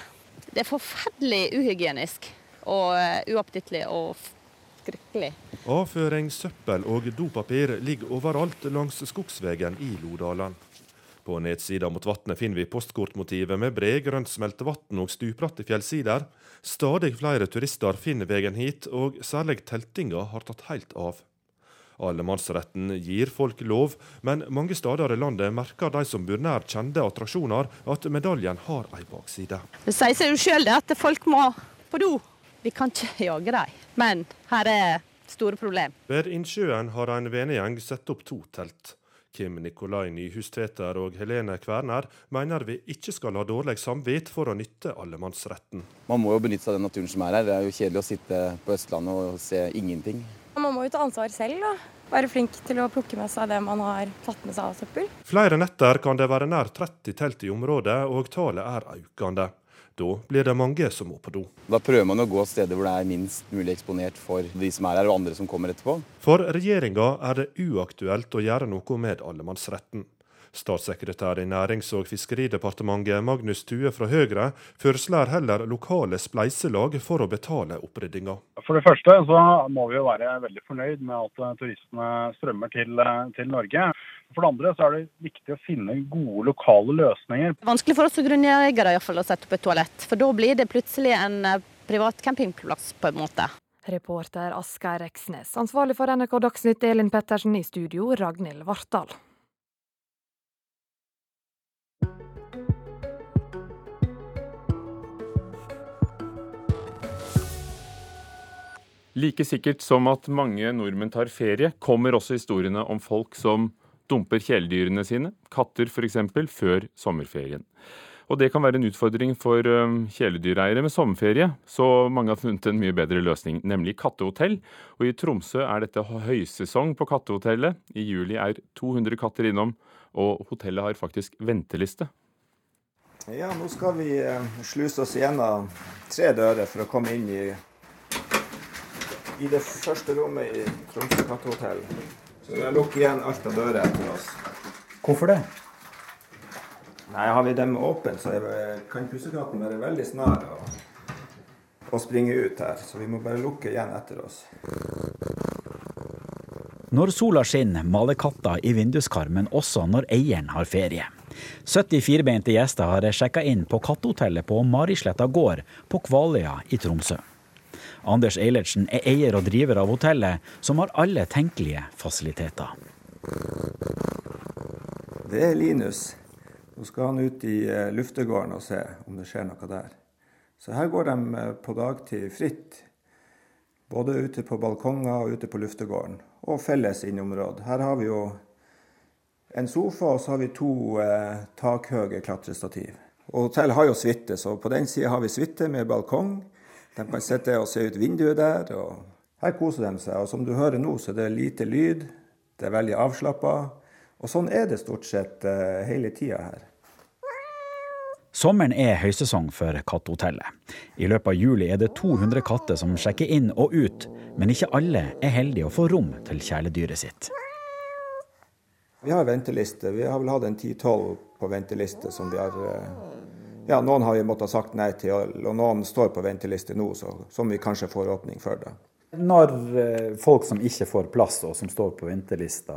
S25: Det er forferdelig uhygienisk og uopptittelig og skrekkelig.
S26: Avføring, søppel og dopapir ligger overalt langs skogsveien i Lodalen. På nedsida mot vannet finner vi postkortmotivet med bre, grønt smeltevann og stupbratte fjellsider. Stadig flere turister finner veien hit, og særlig teltinga har tatt helt av. Allemannsretten gir folk lov, men mange steder i landet merker de som bor nær kjente attraksjoner, at medaljen har ei bakside.
S25: Det sier seg jo sjøl at folk må på do. Vi kan ikke jage dem, men her er store problem.
S26: Ved innsjøen har en venegjeng satt opp to telt. Kim Nikolai Nyhustveter og Helene Kverner mener vi ikke skal ha dårlig samvitt for å nytte allemannsretten.
S27: Man må jo benytte seg av den naturen som er her. Det er jo kjedelig å sitte på Østlandet og se ingenting.
S28: Man må jo ta ansvar selv, da. Være flink til å plukke med seg det man har tatt med seg av søppel.
S26: Flere netter kan det være nær 30 telt i området, og tallet er økende. Da blir det mange som må på do.
S27: Da prøver man å gå steder hvor det er minst mulig eksponert for de som er her og andre som kommer etterpå.
S26: For regjeringa er det uaktuelt å gjøre noe med allemannsretten. Statssekretær i Nærings- og fiskeridepartementet Magnus Tue fra Høyre foreslår heller lokale spleiselag for å betale oppryddinga.
S29: For det første så må vi jo være veldig fornøyd med at eh, turistene strømmer til, eh, til Norge. For det andre så er det viktig å finne gode lokale løsninger.
S25: Det er vanskelig for oss som grunneiere å sette opp et toalett, for da blir det plutselig en eh, privat campingplass på en måte.
S12: Reporter Asgeir Eksnes, Ansvarlig for NRK Dagsnytt Elin Pettersen i studio, Ragnhild Vartdal.
S2: Like sikkert som at mange nordmenn tar ferie, kommer også historiene om folk som dumper kjæledyrene sine, katter f.eks., før sommerferien. Og det kan være en utfordring for kjæledyreiere med sommerferie, så mange har funnet en mye bedre løsning, nemlig kattehotell. Og i Tromsø er dette høysesong på kattehotellet. I juli er 200 katter innom, og hotellet har faktisk venteliste.
S30: Ja, nå skal vi sluse oss gjennom tre dører for å komme inn i, i det første rommet i Tromsø kattehotell. Så vi lukker igjen alt av dører etter oss.
S31: Hvorfor det?
S30: Nei, Har vi dem åpne, så kan pussekatten være veldig snar og, og springe ut her. Så vi må bare lukke igjen etter oss.
S31: Når sola skinner, maler katta i vinduskarmen også når eieren har ferie. 70 firbeinte gjester har sjekka inn på kattehotellet på Marisletta gård på Kvaløya i Tromsø. Anders Eilertsen er eier og driver av hotellet, som har alle tenkelige fasiliteter.
S30: Det er Linus. Nå skal han ut i luftegården og se om det skjer noe der. Så her går de på dagtid fritt. Både ute på balkonger og ute på luftegården. Og felles inneområde. Her har vi jo en sofa, og så har vi to eh, takhøye klatrestativ. Og hotellet har jo suite, så på den sida har vi suite med balkong. De kan sitte og se ut vinduet der. og Her koser de seg. Og som du hører nå, så er det lite lyd. Det er veldig avslappa. Og sånn er det stort sett uh, hele tida her.
S31: Sommeren er høysesong for kattehotellet. I løpet av juli er det 200 katter som sjekker inn og ut, men ikke alle er heldige å få rom til kjæledyret sitt.
S30: Vi har venteliste. Vi har vel hatt en 10-12 på venteliste som vi har ja, Noen har vi måttet sagt nei til, og noen står på venteliste nå, så, som vi kanskje får åpning for. da.
S31: Når folk som ikke får plass, og som står på ventelista,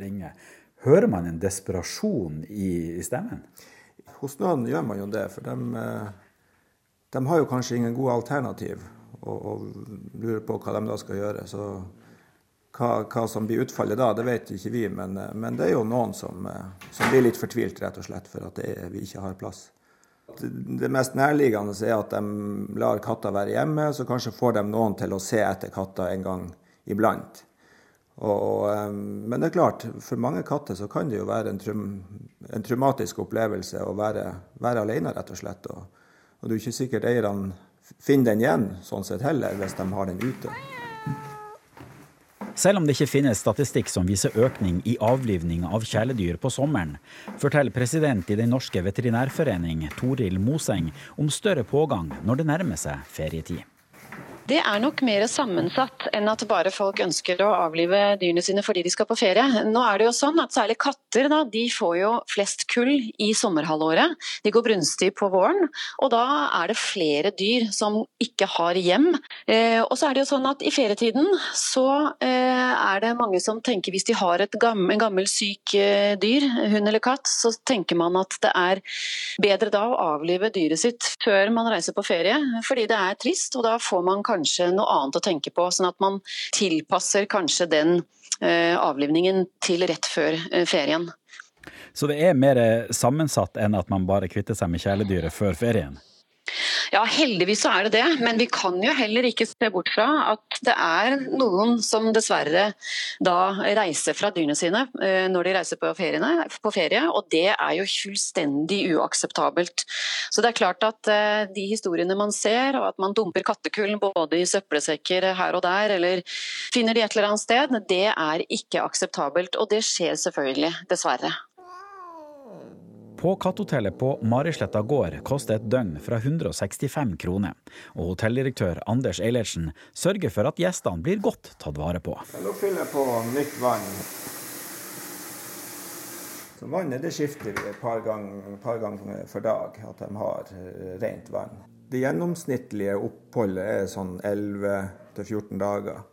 S31: ringer, hører man en desperasjon i, i stemmen?
S30: Hos noen gjør man jo det, for de, de har jo kanskje ingen gode alternativ og, og lurer på hva de da skal gjøre. Så hva, hva, som blir utfallet da, det vet ikke vi, men, men det er jo noen som, som, blir litt fortvilt rett og slett for at er, vi ikke har plass. Det mest nærliggende er at de lar katta være hjemme, så kanskje får de noen til å se etter katta en gang iblant. Og, men det er klart, for mange katter så kan det jo være en, trum, en traumatisk opplevelse å være, være, alene, rett og slett. Og, og det er jo ikke sikkert eierne finner den igjen, sånn sett heller, hvis de har den ute.
S31: Selv om det ikke finnes statistikk som viser økning i avlivning av kjæledyr på sommeren, forteller president i Den norske veterinærforening, Toril Moseng, om større pågang når det nærmer seg ferietid.
S32: Det er nok mer sammensatt enn at bare folk ønsker å avlive dyrene sine fordi de skal på ferie. Nå er det jo sånn at Særlig katter da, de får jo flest kull i sommerhalvåret. De går brunstig på våren, og da er det flere dyr som ikke har hjem. Eh, og så er det jo sånn at I ferietiden så eh, er det mange som tenker hvis de har et gammel, en gammel syk eh, dyr, hund eller katt, så tenker man at det er bedre da å avlive dyret sitt før man reiser på ferie, fordi det er trist. og da får man kanskje noe annet å tenke på, sånn at man tilpasser kanskje den avlivningen til rett før eh, ferien.
S31: Så det er mer sammensatt enn at man bare kvitter seg med kjæledyret før ferien?
S32: Ja, heldigvis så er det det. Men vi kan jo heller ikke se bort fra at det er noen som dessverre da reiser fra dyrene sine eh, når de reiser på, feriene, på ferie, og det er jo fullstendig uakseptabelt. Så det er klart at eh, de historiene man ser, og at man dumper kattekull både i søppelsekker her og der, eller finner de et eller annet sted, det er ikke akseptabelt. Og det skjer selvfølgelig, dessverre.
S31: På katthotellet på Marisletta gård koster et døgn fra 165 kroner. Og hotelldirektør Anders Eilertsen sørger for at gjestene blir godt tatt vare på.
S30: Nå fyller jeg på nytt vann. Så vannet det skifter vi et par ganger, gang for dag, at de har eh, rent vann. Det gjennomsnittlige oppholdet er sånn 11-14 dager.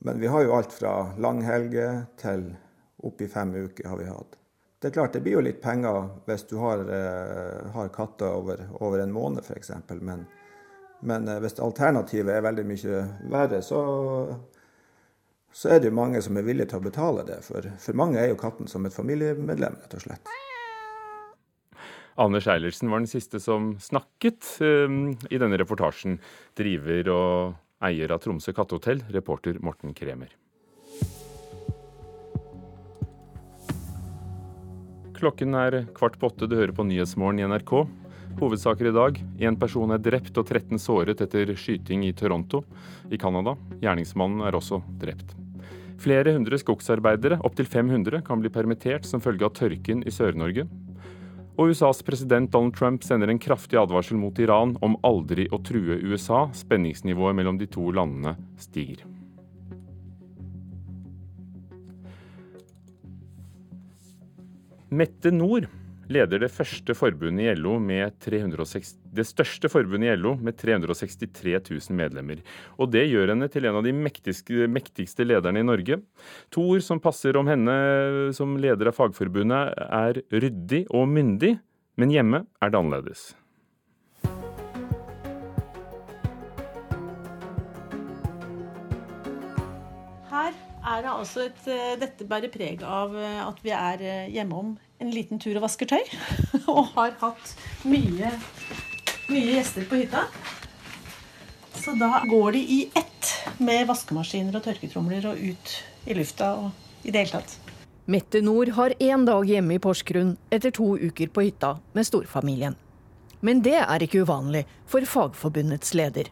S30: Men vi har jo alt fra langhelger til oppi fem uker har vi hatt. Det er klart det blir jo litt penger hvis du har, uh, har katter over, over, en måned f.eks. Men, men uh, hvis alternativet er veldig mye verre, så, så er det jo mange som er villige til å betale det. For, for mange er jo katten som et familiemedlem, rett og slett.
S2: Anders Eilertsen var den siste som snakket um, i denne reportasjen. Driver og eier av Tromsø kattehotell, reporter Morten Kremer. Klokken er kvart på åtte. Du hører på Nyhetsmorgen i NRK. Hovedsaker i dag. Én person er drept og 13 såret etter skyting i Toronto i Canada. Gjerningsmannen er også drept. Flere hundre skogsarbeidere, opptil 500, kan bli permittert som følge av tørken i Sør-Norge. Og USAs president Donald Trump sender en kraftig advarsel mot Iran om aldri å true USA. Spenningsnivået mellom de to landene stiger. Mette Nord leder det, første forbundet i LO med 360, det største forbundet i LO med 363 000 medlemmer. Og det gjør henne til en av de mektigste, mektigste lederne i Norge. To ord som passer om henne som leder av Fagforbundet, er ryddig og myndig. Men hjemme er det annerledes.
S33: Det altså et, eh, dette bærer preg av eh, at vi er hjemme hjemom en liten tur og vasker tøy. Og har hatt mye, mye gjester på hytta. Så da går de i ett med vaskemaskiner og tørketromler og ut i lufta og i det hele tatt.
S12: Mette Nord har én dag hjemme i Porsgrunn etter to uker på hytta med storfamilien. Men det er ikke uvanlig for Fagforbundets leder.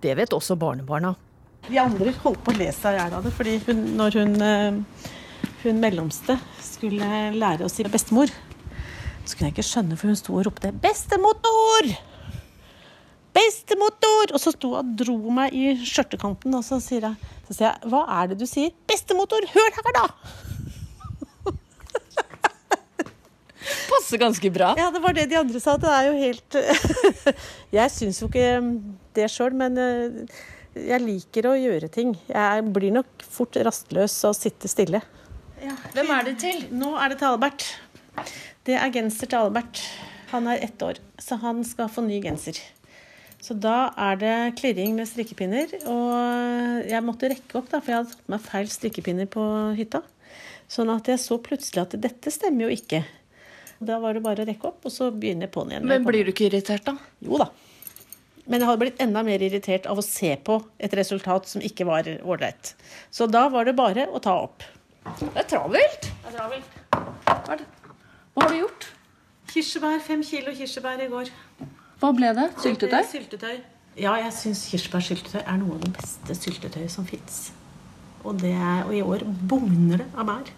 S12: Det vet også barnebarna.
S33: De andre holdt på å le seg i hjel av det, fordi hun, når hun, eh, hun mellomste skulle lære å si bestemor, så kunne jeg ikke skjønne, for hun sto og ropte 'bestemotor'! Bestemotor! Og så sto og dro meg i skjørtekanten, og så sier jeg, så sier jeg 'hva er det du sier'? 'Bestemotor, hør her, da!'
S34: passer ganske bra.
S33: Ja, det var det de andre sa. Det er jo helt Jeg syns jo ikke det sjøl, men eh, jeg liker å gjøre ting. Jeg blir nok fort rastløs og sitte stille.
S34: Hvem er det til?
S33: Nå er det til Albert. Det er genser til Albert. Han er ett år, så han skal få ny genser. Så da er det klirring med strikkepinner. Og jeg måtte rekke opp, da, for jeg hadde tatt meg feil strikkepinner på hytta. Sånn at jeg så plutselig at dette stemmer jo ikke. Da var det bare å rekke opp, og så begynner jeg på'n igjen.
S34: Men blir du ikke irritert, da?
S33: Jo da. Men jeg hadde blitt enda mer irritert av å se på et resultat som ikke var ålreit. Så da var det bare å ta opp.
S34: Det er travelt.
S33: Det er travelt.
S34: Hva, er det? Hva har du gjort?
S33: Kirsebær. Fem kilo kirsebær i går.
S34: Hva ble det? Syltetøy?
S33: Syltetøy. Ja, jeg syns kirsebærsyltetøy er noe av det beste syltetøyet som fins. Og, er- og i år bugner det av bær.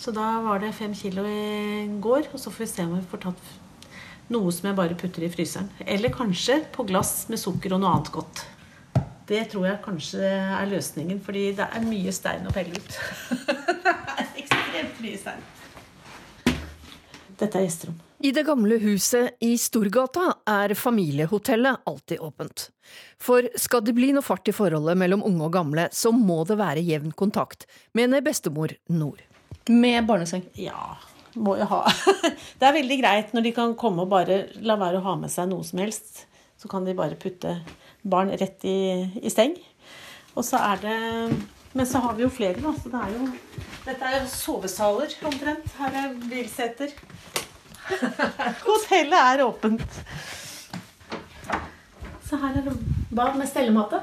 S33: Så da var det fem kilo i går, og så får vi se om vi får tatt noe som jeg bare putter i fryseren. Eller kanskje på glass med sukker og noe annet godt. Det tror jeg kanskje er løsningen, fordi det er mye stein å pelle ut. det er ekstremt mye stein. Dette er gjesterom.
S35: I det gamle huset i Storgata er familiehotellet alltid åpent. For skal det bli noe fart i forholdet mellom unge og gamle, så må det være jevn kontakt, mener bestemor Nord.
S34: Med barneseng?
S33: Ja, må jo ha. Det er veldig greit når de kan komme og bare la være å ha med seg noe som helst. Så kan de bare putte barn rett i, i seng. Og så er det Men så har vi jo flere, da. Så det er jo Dette er jo sovesaler omtrent. Her er bilseter. Hotellet er åpent. Så her er det bad med stellematte.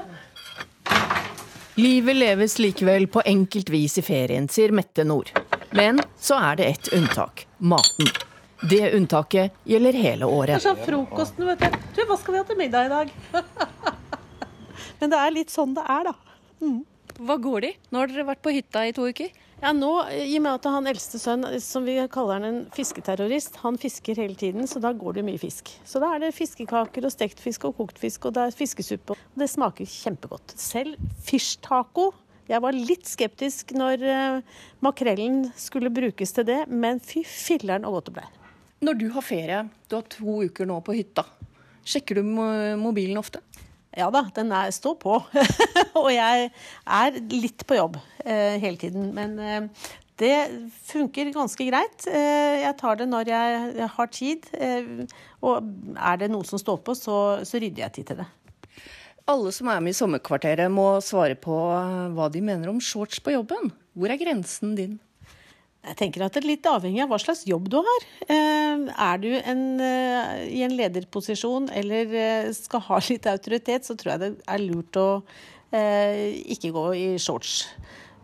S35: Livet leves likevel på enkelt vis i ferien, sier Mette Nord. Men så er det ett unntak maten. Det unntaket gjelder hele året.
S33: Det er sånn frokosten, vet du. Du, hva skal vi ha til middag i dag? Men det er litt sånn det er, da. Mm.
S34: Hva går de? Nå har dere vært på hytta i to uker.
S33: Ja, nå, I og med at han eldste sønn, som vi kaller han en fisketerrorist, han fisker hele tiden, så da går det mye fisk. Så da er det fiskekaker og stekt fisk og kokt fisk, og det er fiskesuppe. Og det smaker kjempegodt. Selv fish taco. Jeg var litt skeptisk når eh, makrellen skulle brukes til det, men fy filleren og godt det ble.
S34: Når du har ferie, du har to uker nå på hytta, sjekker du mobilen ofte?
S33: Ja da, den er, står på. og jeg er litt på jobb eh, hele tiden. Men eh, det funker ganske greit. Eh, jeg tar det når jeg, jeg har tid. Eh, og er det noe som står på, så, så rydder jeg tid til det.
S34: Alle som er med i Sommerkvarteret må svare på eh, hva de mener om shorts på jobben. Hvor er grensen din?
S33: Jeg tenker at det er litt avhengig av hva slags jobb du har. Eh, er du en, eh, i en lederposisjon eller skal ha litt autoritet, så tror jeg det er lurt å ikke gå i shorts.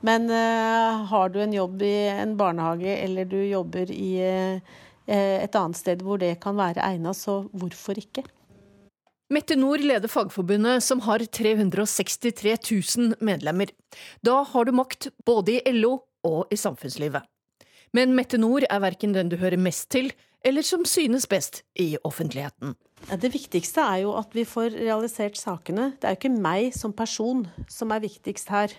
S33: Men har du en jobb i en barnehage eller du jobber i et annet sted hvor det kan være egnet, så hvorfor ikke?
S35: Mette Nord leder Fagforbundet, som har 363 000 medlemmer. Da har du makt både i LO og i samfunnslivet. Men Mette Nord er verken den du hører mest til, eller som synes best i offentligheten.
S33: Det viktigste er jo at vi får realisert sakene. Det er jo ikke meg som person som er viktigst her.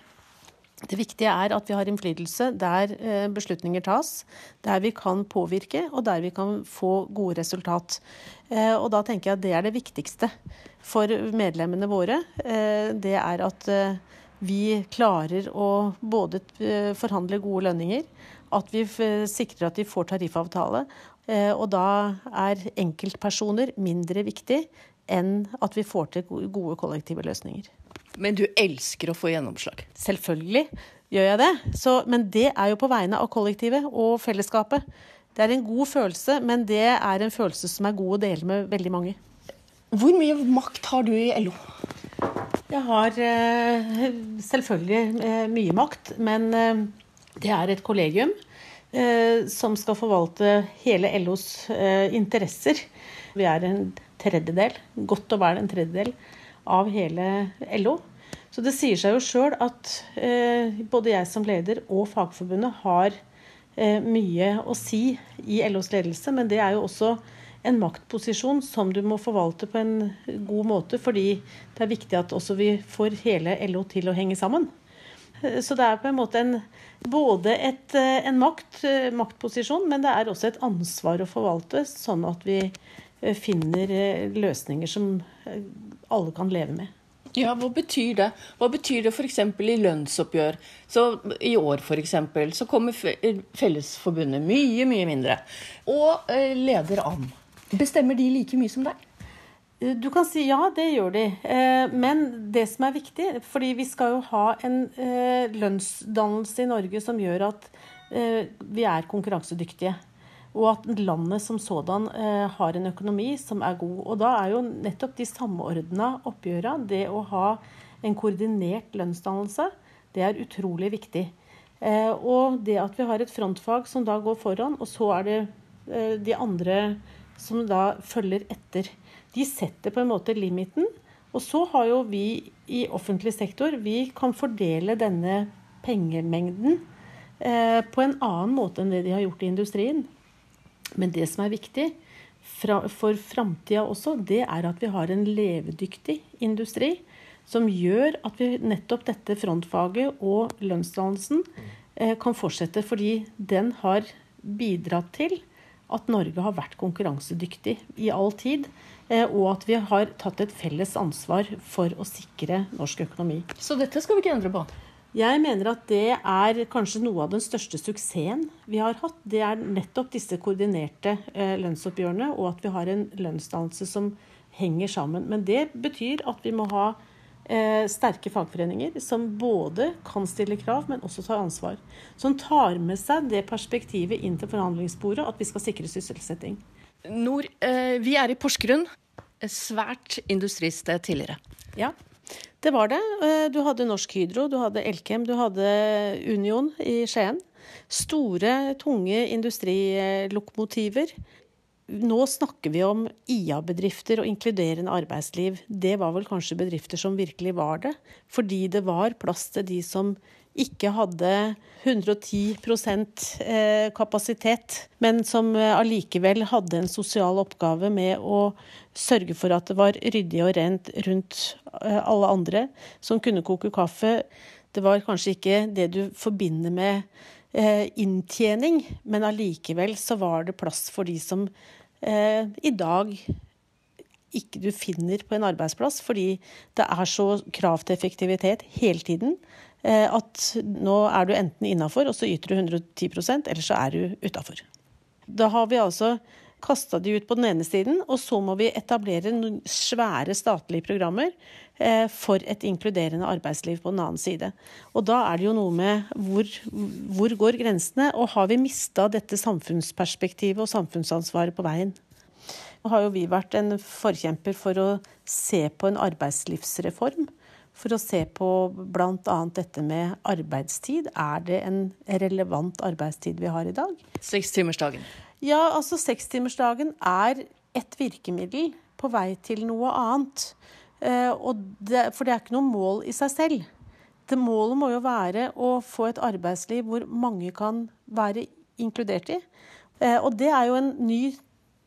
S33: Det viktige er at vi har innflytelse der eh, beslutninger tas, der vi kan påvirke og der vi kan få gode resultat. Eh, Og da tenker jeg at det er det viktigste for medlemmene våre. Eh, Det er at vi klarer å både forhandle gode lønninger, at vi sikrer at de får tariffavtale. Og da er enkeltpersoner mindre viktig enn at vi får til gode kollektive løsninger.
S34: Men du elsker å få gjennomslag?
S33: Selvfølgelig gjør jeg det. Så, men det er jo på vegne av kollektivet og fellesskapet. Det er en god følelse, men det er en følelse som er god å dele med veldig mange.
S34: Hvor mye makt har du i LO?
S33: Jeg har eh, selvfølgelig eh, mye makt, men eh, det er et kollegium eh, som skal forvalte hele LOs eh, interesser. Vi er en tredjedel, godt og vel en tredjedel, av hele LO. Så det sier seg jo sjøl at eh, både jeg som leder og Fagforbundet har eh, mye å si i LOs ledelse, men det er jo også en maktposisjon som du må forvalte på en god måte, fordi det er viktig at også vi får hele LO til å henge sammen. Så det er på en måte en, både et, en makt, maktposisjon, men det er også et ansvar å forvalte, sånn at vi finner løsninger som alle kan leve med.
S35: Ja, Hva betyr det? Hva betyr det f.eks. i lønnsoppgjør? Så I år f.eks. så kommer Fellesforbundet mye, mye mindre. Og eh, leder an. Bestemmer de like mye som deg?
S33: Eh, du kan si ja, det gjør de. Eh, men det som er viktig, fordi vi skal jo ha en lønnsdannelse i Norge som gjør at vi er konkurransedyktige. Og at landet som sådan eh, har en økonomi som er god. Og da er jo nettopp de samordna oppgjøra, det å ha en koordinert lønnsdannelse, det er utrolig viktig. Eh, og det at vi har et frontfag som da går foran, og så er det eh, de andre som da følger etter. De setter på en måte limiten. Og så har jo vi i offentlig sektor Vi kan fordele denne pengemengden eh, på en annen måte enn det de har gjort i industrien. Men det som er viktig for framtida også, det er at vi har en levedyktig industri som gjør at vi nettopp dette frontfaget og lønnsdannelsen eh, kan fortsette. Fordi den har bidratt til at Norge har vært konkurransedyktig i all tid. Eh, og at vi har tatt et felles ansvar for å sikre norsk økonomi.
S35: Så dette skal vi ikke endre på?
S33: Jeg mener at det er kanskje noe av den største suksessen vi har hatt. Det er nettopp disse koordinerte eh, lønnsoppgjørene, og at vi har en lønnsdannelse som henger sammen. Men det betyr at vi må ha eh, sterke fagforeninger som både kan stille krav, men også tar ansvar. Som tar med seg det perspektivet inn til forhandlingsbordet at vi skal sikre sysselsetting.
S35: Nord, eh, vi er i Porsgrunn. Svært industristed tidligere.
S33: Ja. Det var det. Eh, du hadde Norsk Hydro, du hadde Elkem, du hadde Union i Skien. Store, tunge industrilokomotiver. Nå snakker vi om IA-bedrifter og inkluderende arbeidsliv. Det var vel kanskje bedrifter som virkelig var det. Fordi det var plass til de som ikke hadde 110 eh, kapasitet, men som eh, allikevel hadde en sosial oppgave med å sørge for at det var ryddig og rent rundt eh, alle andre, som kunne koke kaffe. Det var kanskje ikke det du forbinder med inntjening, men allikevel så var det plass for de som i dag ikke du finner på en arbeidsplass, fordi det er så krav til effektivitet hele tiden. Eh, at nå er du enten innafor, og så yter du 110% eller så er du utafor. Da har vi altså kasta de ut på den ene siden, og så må vi etablere noen svære statlige programmer eh, for et inkluderende arbeidsliv på den annen side. Og da er det jo noe med hvor, hvor går grensene, og har vi mista dette samfunnsperspektivet og samfunnsansvaret på veien? Nå har jo vi vært en forkjemper for å se på en arbeidslivsreform for å se på bl.a. dette med arbeidstid. Er det en relevant arbeidstid vi har i dag?
S35: Sekstimersdagen?
S33: Ja, altså sekstimersdagen er et virkemiddel på vei til noe annet. Eh, det, for det er ikke noe mål i seg selv. Det Målet må jo være å få et arbeidsliv hvor mange kan være inkludert i. Eh, og det er jo en ny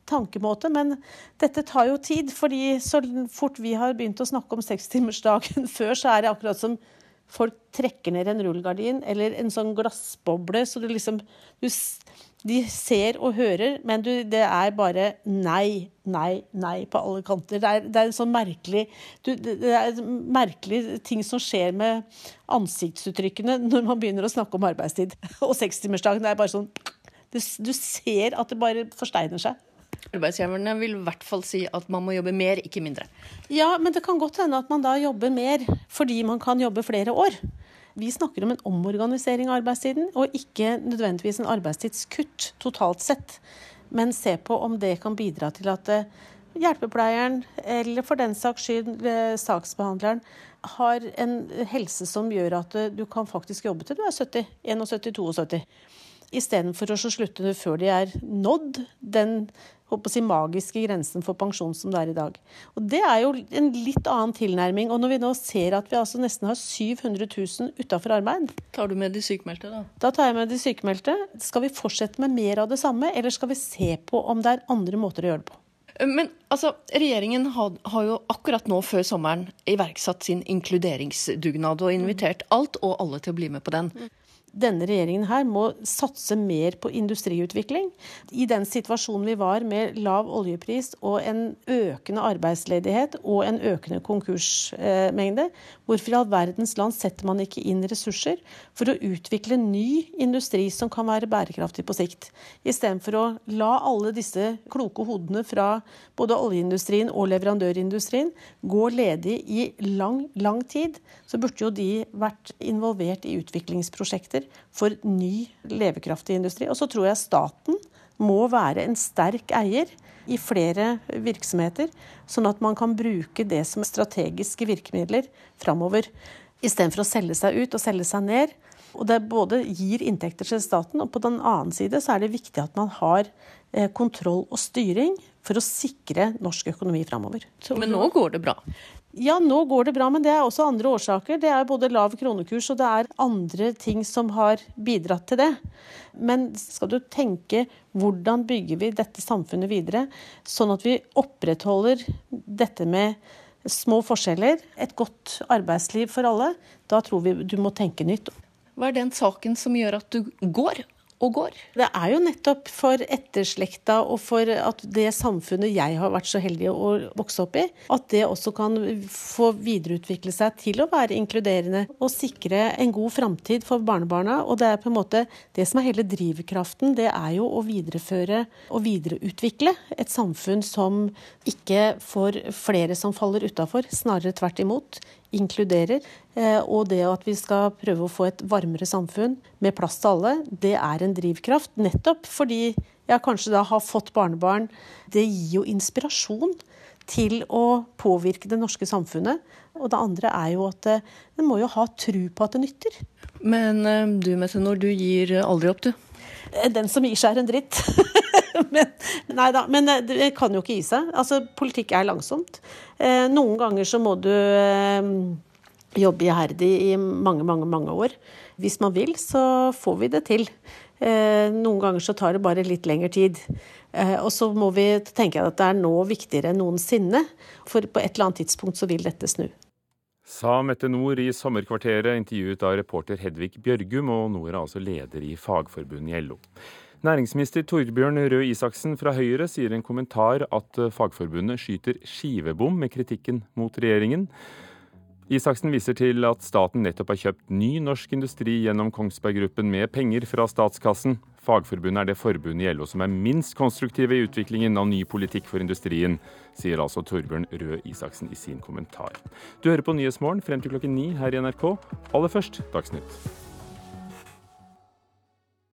S33: tankemåte. Men dette tar jo tid, fordi så fort vi har begynt å snakke om sekstimersdagen før, så er det akkurat som folk trekker ned en rullegardin eller en sånn glassboble. Så du liksom du, De ser og hører, men du, det er bare nei, nei, nei på alle kanter. Det er, det er en sånn merkelig du, Det er merkelige ting som skjer med ansiktsuttrykkene når man begynner å snakke om arbeidstid. Og sekstimersdagen. Er bare sånn du, du ser at det bare forsteiner seg.
S35: Arbeidsgiverne vil i hvert fall si at man må jobbe mer, ikke mindre.
S33: Ja, men det kan godt hende at man da jobber mer fordi man kan jobbe flere år. Vi snakker om en omorganisering av arbeidstiden, og ikke nødvendigvis en arbeidstidskutt totalt sett. Men se på om det kan bidra til at eh, hjelpepleieren, eller for den saks skyld eh, saksbehandleren, har en helse som gjør at eh, du kan faktisk jobbe til du er 70, 71-72. Istedenfor å slutte før de er nådd den si, magiske grensen for pensjon som det er i dag. Og Det er jo en litt annen tilnærming. Og når vi nå ser at vi altså nesten har 700 000 utafor arbeid
S35: Tar du med de sykemeldte, da?
S33: Da tar jeg med de sykemeldte. Skal vi fortsette med mer av det samme, eller skal vi se på om det er andre måter å gjøre det på?
S35: Men altså, regjeringen har, har, jo akkurat nå før sommeren iverksatt sin inkluderingsdugnad og invitert alt og alle til å bli med på den
S33: denne regjeringen her må satse mer på industriutvikling. I den situasjonen vi var med lav oljepris og en økende arbeidsledighet og en økende konkursmengde, hvorfor i all verdens land setter man ikke inn ressurser for å utvikle ny industri som kan være bærekraftig på sikt? Istedenfor å la alle disse kloke hodene fra både oljeindustrien og leverandørindustrien gå ledig i lang, lang tid, så burde jo de vært involvert i utviklingsprosjekter muligheter for ny, levekraftig industri. Og så tror jeg staten må være en sterk eier i flere virksomheter, sånn at man kan bruke det som strategiske virkemidler framover. Istedenfor å selge seg ut og selge seg ned. Og det både gir inntekter til staten, og på den annen side så er det viktig at man har eh, kontroll og styring for å sikre norsk økonomi framover.
S35: Men nå går det bra?
S33: Ja, nå går det bra, men det er også andre årsaker. Det er både lav kronekurs og det er andre ting som har bidratt til det. Men skal du tenke hvordan bygger vi dette samfunnet videre, sånn at vi opprettholder dette med små forskjeller, et godt arbeidsliv for alle, da tror vi du må tenke nytt.
S35: Hva er den saken som gjør at du går og går.
S33: Det er jo nettopp for etterslekta og for at det samfunnet jeg har vært så heldig å vokse opp i, at det også kan få videreutvikle seg til å være inkluderende og sikre en god framtid for barnebarna. Og det er på en måte det som er hele drivkraften, det er jo å videreføre og videreutvikle et samfunn som ikke får flere som faller utafor, snarere tvert imot inkluderer. Eh, og det at vi skal prøve å få et varmere samfunn med plass til alle, det er en drivkraft. Nettopp fordi jeg kanskje da har fått barnebarn. Det gir jo inspirasjon til å påvirke det norske samfunnet. Og det andre er jo at eh, en må jo ha tru på at det nytter.
S35: Men eh, du Mette Nord, du gir aldri opp, du?
S33: Den som gir seg, er en dritt. men, nei da, men eh, det kan jo ikke gi seg. Altså, politikk er langsomt. Eh, noen ganger så må du eh, jobbe iherdig i mange, mange, mange år. Hvis man vil, så får vi det til. Noen ganger så tar det bare litt lengre tid. Og så må vi tenke at det er nå viktigere enn noensinne. For på et eller annet tidspunkt så vil dette snu.
S2: Sa Mette Nord i sommerkvarteret, intervjuet av reporter Hedvig Bjørgum, og Nord er altså leder i Fagforbundet i LO. Næringsminister Torbjørn Røe Isaksen fra Høyre sier i en kommentar at eh, Fagforbundet skyter skivebom med kritikken mot regjeringen. Isaksen viser til at staten nettopp har kjøpt ny norsk industri gjennom Kongsberg Gruppen med penger fra statskassen. Fagforbundet er det forbundet i LO som er minst konstruktive i utviklingen av ny politikk for industrien, sier altså Torbjørn Røe Isaksen i sin kommentar. Du hører på Nyhetsmorgen frem til klokken ni her i NRK. Aller først Dagsnytt.